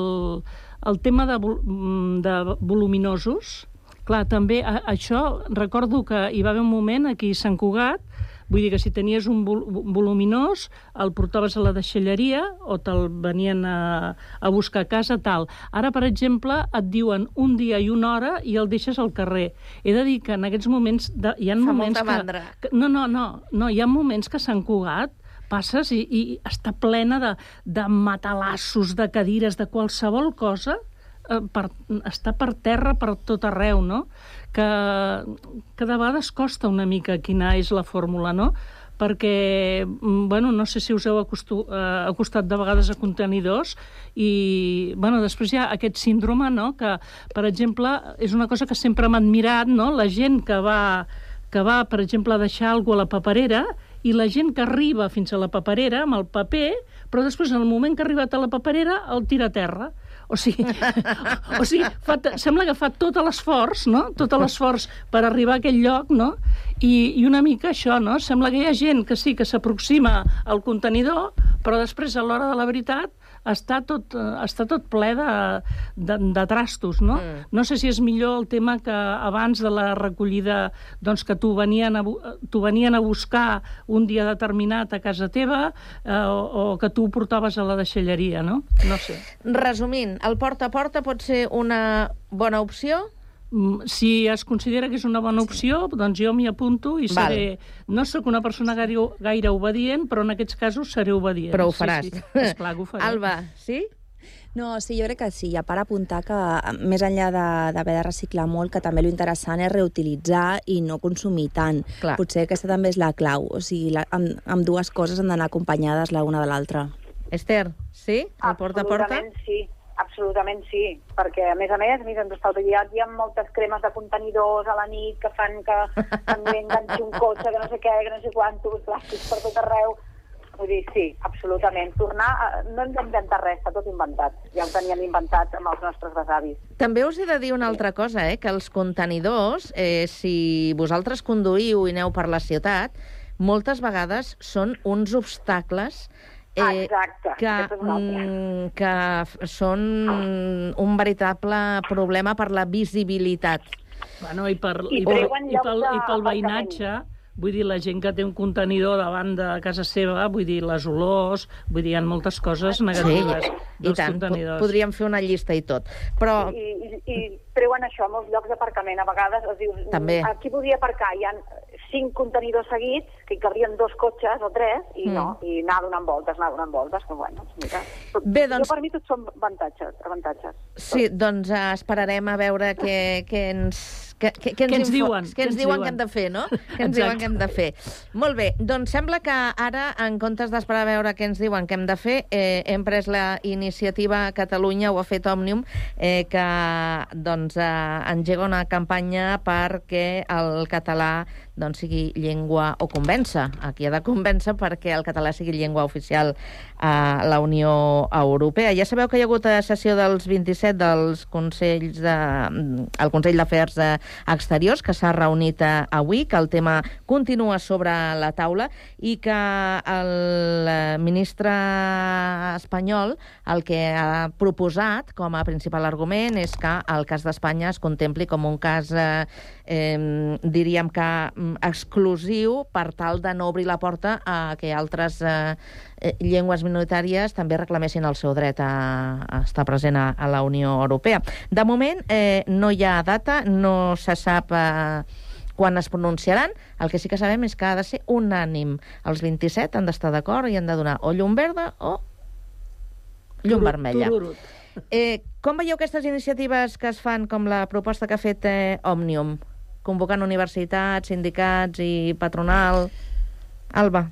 el tema de, vol- mm, de voluminosos, clar, també a, això, recordo que hi va haver un moment aquí a Sant Cugat, Vull dir que si tenies un vol voluminós, el portaves a la deixalleria o te'l venien a, a buscar a casa, tal. Ara, per exemple, et diuen un dia i una hora i el deixes al carrer. He de dir que en aquests moments... De, hi ha Fa moments molta que, mandra. que... No, no, no, no, hi ha moments que Sant Cugat passes i, i està plena de, de matalassos, de cadires, de qualsevol cosa, per, està per terra per tot arreu, no? Que, que de vegades costa una mica quina és la fórmula, no? perquè, mm, bueno, no sé si us heu acostu, eh, acostat de vegades a contenidors i, bueno, després hi ha aquest síndrome, no?, que, per exemple, és una cosa que sempre m'ha admirat, no?, la gent que va, que va, per exemple, a deixar alguna a la paperera i la gent que arriba fins a la paperera amb el paper, però després, en el moment que ha arribat a la paperera, el tira a terra. O sigui, o sigui fa, sembla que fa tot l'esforç, no? Tot l'esforç per arribar a aquell lloc, no? I, I una mica això, no? Sembla que hi ha gent que sí que s'aproxima al contenidor, però després, a l'hora de la veritat, està tot, eh, està tot ple de, de, de trastos, no? Mm. No sé si és millor el tema que abans de la recollida, doncs que t'ho venien, a, venien a buscar un dia determinat a casa teva eh, o, o que tu ho portaves a la deixalleria, no? No sé. Resumint, el porta a porta pot ser una bona opció? Mm, Si es considera que és una bona opció, doncs jo m'hi apunto i Val. seré... No sóc una persona gaire, gaire obedient, però en aquests casos seré obedient. Però ho faràs. Sí, sí. Esclar que ho faré. Alba, sí? No, sí, jo crec que sí. A part apuntar que, més enllà de- d'haver de, reciclar molt, que també lo interessant és reutilitzar i no consumir tant. Clar. Potser aquesta també és la clau. O sigui, la, amb, amb dues coses han d'anar acompanyades l'una de l'altra. Estel, sí? El porta a porta? Absolutament sí, absolutament sí, perquè a més a més, mira, ens està autoguiat, hi ha moltes cremes de contenidors a la nit que fan que també enganxi un cotxe, que no sé què, que no sé quantos, plàstics per tot arreu. Vull dir, sí, absolutament. Tornar, a... no hem d'inventar res, està tot inventat. Ja ho teníem inventat amb els nostres besavis. També us he de dir una altra cosa, eh? que els contenidors, eh, si vosaltres conduïu i aneu per la ciutat, moltes vegades són uns obstacles eh, Exacte, que, mm, que f- són un veritable problema per la visibilitat. Bueno, i, per, I i, per, i, pel, i pel veïnatge, vull dir, la gent que té un contenidor davant de casa seva, vull dir, les olors, vull dir, hi ha moltes coses negatives i dels tant, contenidors. podríem fer una llista i tot. Però I, i, i treuen això a molts llocs d'aparcament. A vegades es dius, També. aquí podia aparcar, hi ha cinc contenidors seguits, que hi cabrien dos cotxes o tres, i Mm. no, i anar donant voltes, anar donant voltes, que bueno, mira. Bé, doncs- Jo per mi tot són avantatges, avantatges. Sí, doncs eh, esperarem a veure què, què ens... Què, què, què ens info- diuen, Què ens diuen que hem de fer, no? Què ens diuen que hem de fer. Molt bé, doncs sembla que ara, en comptes d'esperar a veure què ens diuen que hem de fer, eh, hem pres la iniciativa Catalunya, ho ha fet Òmnium, eh, que doncs, eh, engega una campanya perquè el català doncs, sigui llengua o convèncer. Aquí ha de convèncer perquè el català sigui llengua oficial a la Unió Europea. Ja sabeu que hi ha hagut a sessió dels 27 dels Consells de, el Consell d'Afers eh, Exteriors, que s'ha reunit eh, avui, que el tema continua sobre la taula i que el eh, ministre espanyol el que ha proposat com a principal argument és que el cas d'Espanya es contempli com un cas, eh, eh, diríem que mm, exclusiu per tal de no obrir la porta a que altres eh, eh, llengües minoritàries també reclamessin el seu dret a, a estar present a, a la Unió Europea. De moment eh, no hi ha data, no se sap eh, quan es pronunciaran. El que sí que sabem és que ha de ser unànim. Els 27 han d'estar d'acord i han de donar o llum verda o llum Turut, vermella. Eh, com veieu aquestes iniciatives que es fan, com la proposta que ha fet eh, Òmnium, convocant universitats, sindicats i patronal? Alba.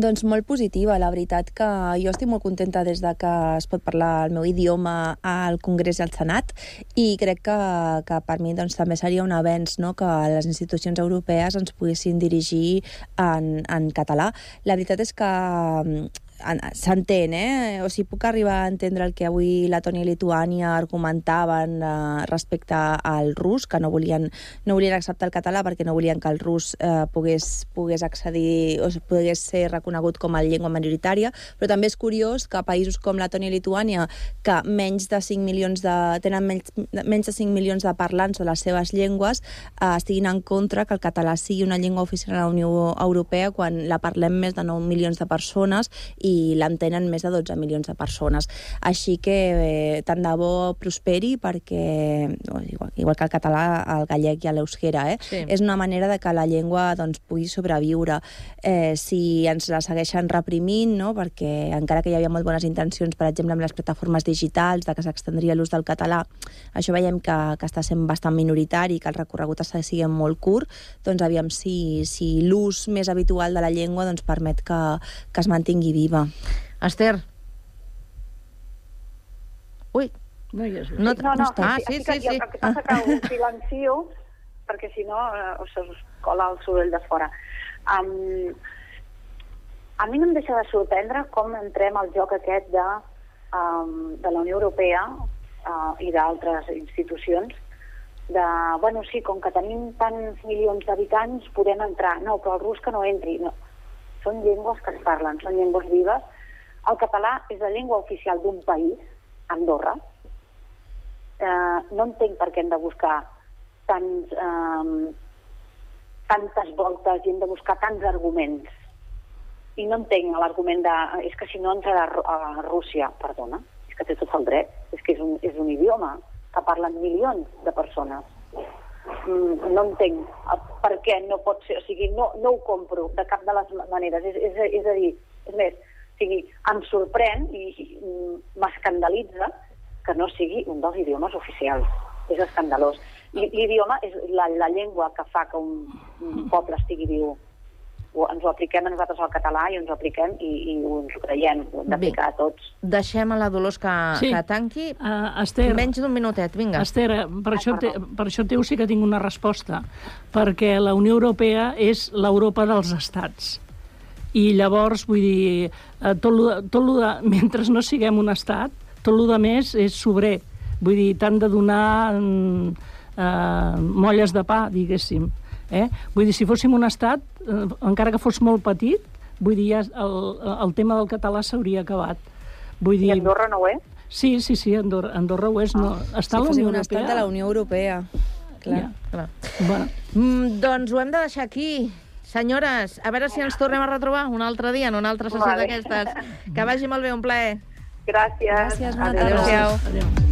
Doncs molt positiva, la veritat que jo estic molt contenta des de que es pot parlar el meu idioma al Congrés i al Senat i crec que, que per mi doncs, també seria un avenç no? que les institucions europees ens poguessin dirigir en, en català. La veritat és que s'entén, eh? O sigui, puc arribar a entendre el que avui la Toni i Lituània argumentaven eh, respecte al rus, que no volien, no volien acceptar el català perquè no volien que el rus eh, pogués, pogués accedir o pogués ser reconegut com a llengua minoritària, però també és curiós que països com la Toni i Lituània, que menys de 5 milions de, tenen menys, menys de 5 milions de parlants de les seves llengües, eh, estiguin en contra que el català sigui una llengua oficial a la Unió Europea quan la parlem més de 9 milions de persones i l'entenen més de 12 milions de persones. Així que eh, tant de bo prosperi perquè, igual, igual que el català, el gallec i l'euskera, eh? Sí. és una manera de que la llengua doncs, pugui sobreviure. Eh, si ens la segueixen reprimint, no? perquè encara que hi havia molt bones intencions, per exemple, amb les plataformes digitals, de que s'extendria l'ús del català, això veiem que, que està sent bastant minoritari, que el recorregut està sent molt curt, doncs aviam si, si l'ús més habitual de la llengua doncs, permet que, que es mantingui viva. Esther. Ui. No hi és. No, no, no, ah, sí, sí, sí, sí. sí. El que passa que ho silencio perquè si no eh, se us cola el soroll de fora. Um, a mi no em deixa de sorprendre com entrem al joc aquest de, um, de la Unió Europea uh, i d'altres institucions de, bueno, sí, com que tenim tants milions d'habitants, podem entrar. No, però el rus que no entri. No. Són llengües que es parlen, són llengües vives. El català és la llengua oficial d'un país, Andorra. Eh, no entenc per què hem de buscar tants, eh, tantes voltes i hem de buscar tants arguments. I no entenc l'argument de... És que si no entrarà a, Rússia, perdona, és que té tot el dret. És que és un, és un idioma que parlen milions de persones. Mm, no entenc per què no pot ser, o sigui, no, no ho compro de cap de les maneres. És, és, és a dir, és més, o sigui, em sorprèn i, i mm, m'escandalitza que no sigui un dels idiomes oficials. És escandalós. L'idioma és la, la llengua que fa que un, un poble estigui viu. Ho, ens ho apliquem a nosaltres al català i ens ho apliquem i, i ho ens ho creiem, ho hem d'aplicar a tots. Deixem a la Dolors que, Sí. que tanqui. Uh, Esther, Menys d'un minutet, vinga. Esther, eh, per això, te, per això teu sí que tinc una resposta, perquè la Unió Europea és l'Europa dels estats. I llavors, vull dir, eh, tot lo, de- tot lo de, mentre no siguem un estat, tot lo de més és sobrer. Vull dir, t'han de donar mm, eh, molles de pa, diguéssim. Eh? Vull dir, si fóssim un estat, eh, encara que fos molt petit, vull dir, ja el, el tema del català s'hauria acabat. Vull dir... I Andorra no ho és? Sí, sí, sí, Andorra, Andorra ho és. No, està a si la fóssim Unió un estat Europea. de la Unió Europea. Clar. Clar. Bueno. Mm, doncs ho hem de deixar aquí. Senyores, a veure si ens tornem a retrobar un altre dia en una altra sessió Vale. d'aquestes. Que vagi molt bé, un plaer. Gràcies. Gràcies, bona tarda. Adéu-siau. Adéu.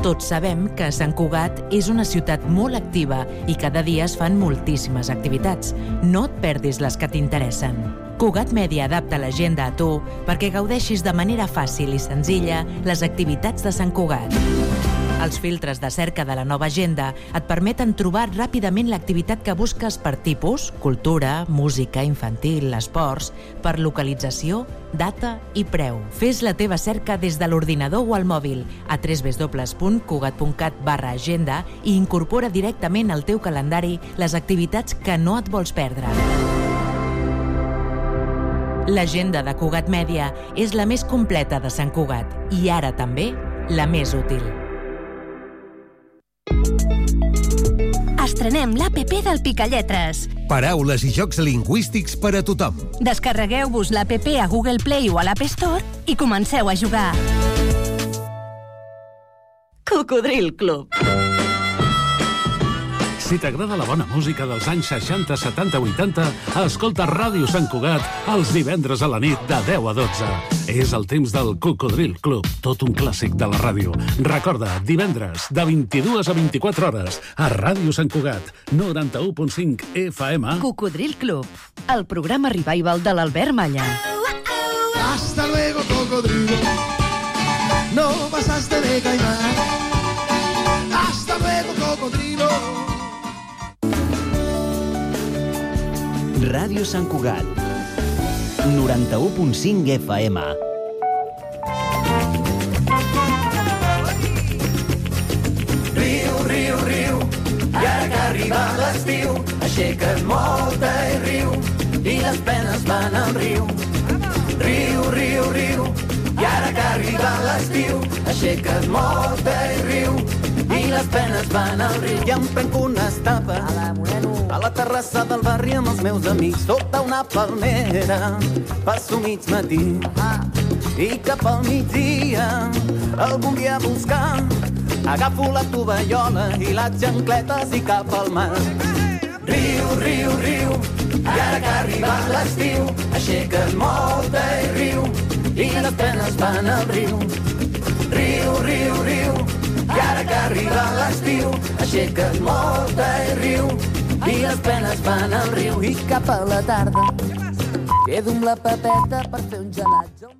Tots sabem que Sant Cugat és una ciutat molt activa i cada dia es fan moltíssimes activitats. No et perdis les que t'interessen. Cugat Mèdia adapta l'agenda a tu perquè gaudeixis de manera fàcil i senzilla les activitats de Sant Cugat. Els filtres de cerca de la nova agenda et permeten trobar ràpidament l'activitat que busques per tipus, cultura, música, infantil, esports, per localització, data i preu. Fes la teva cerca des de l'ordinador o al mòbil a www.cugat.cat barra agenda i incorpora directament al teu calendari les activitats que no et vols perdre. L'agenda de Cugat Mèdia és la més completa de Sant Cugat i ara també la més útil. Estrenem l'APP del Picalletres. Paraules i jocs lingüístics per a tothom. Descarregueu-vos l'APP a Google Play o a l'App Store i comenceu a jugar. Cocodril Club. Si t'agrada la bona música dels anys 60, 70, 80, escolta Ràdio Sant Cugat els divendres a la nit de 10 a 12. És el temps del Cocodril Club, tot un clàssic de la ràdio. Recorda, divendres, de 22 a 24 hores, a Ràdio Sant Cugat, 91.5 FM. Cocodril Club, el programa revival de l'Albert Malla. Oh, oh, oh. Hasta luego, cocodrilo. No pasaste de caimán. Hasta luego, cocodrilo. Ràdio Sant Cugat, 91.5 FM. Riu, riu, riu, i ara que arriba l'estiu, aixeca't molta i riu, i les penes van al riu. Riu, riu, riu, i ara que arriba l'estiu, aixeca't molta i riu, i les penes van al riu. I em prenc una estapa a la, a la terrassa del barri amb els meus amics sota una palmera. Passo mig matí i cap al migdia algun dia a buscar agafo la tovallola i les xancletes i cap al mar. Riu, riu, riu, i ara que ha arribat l'estiu, aixeca't molta i riu, i les penes van al riu. Riu, riu, riu, i ara que ha arribat l'estiu, aixeca't molta i riu, i les penes van al riu. I cap a la tarda quedo amb la pepeta per fer un gelat.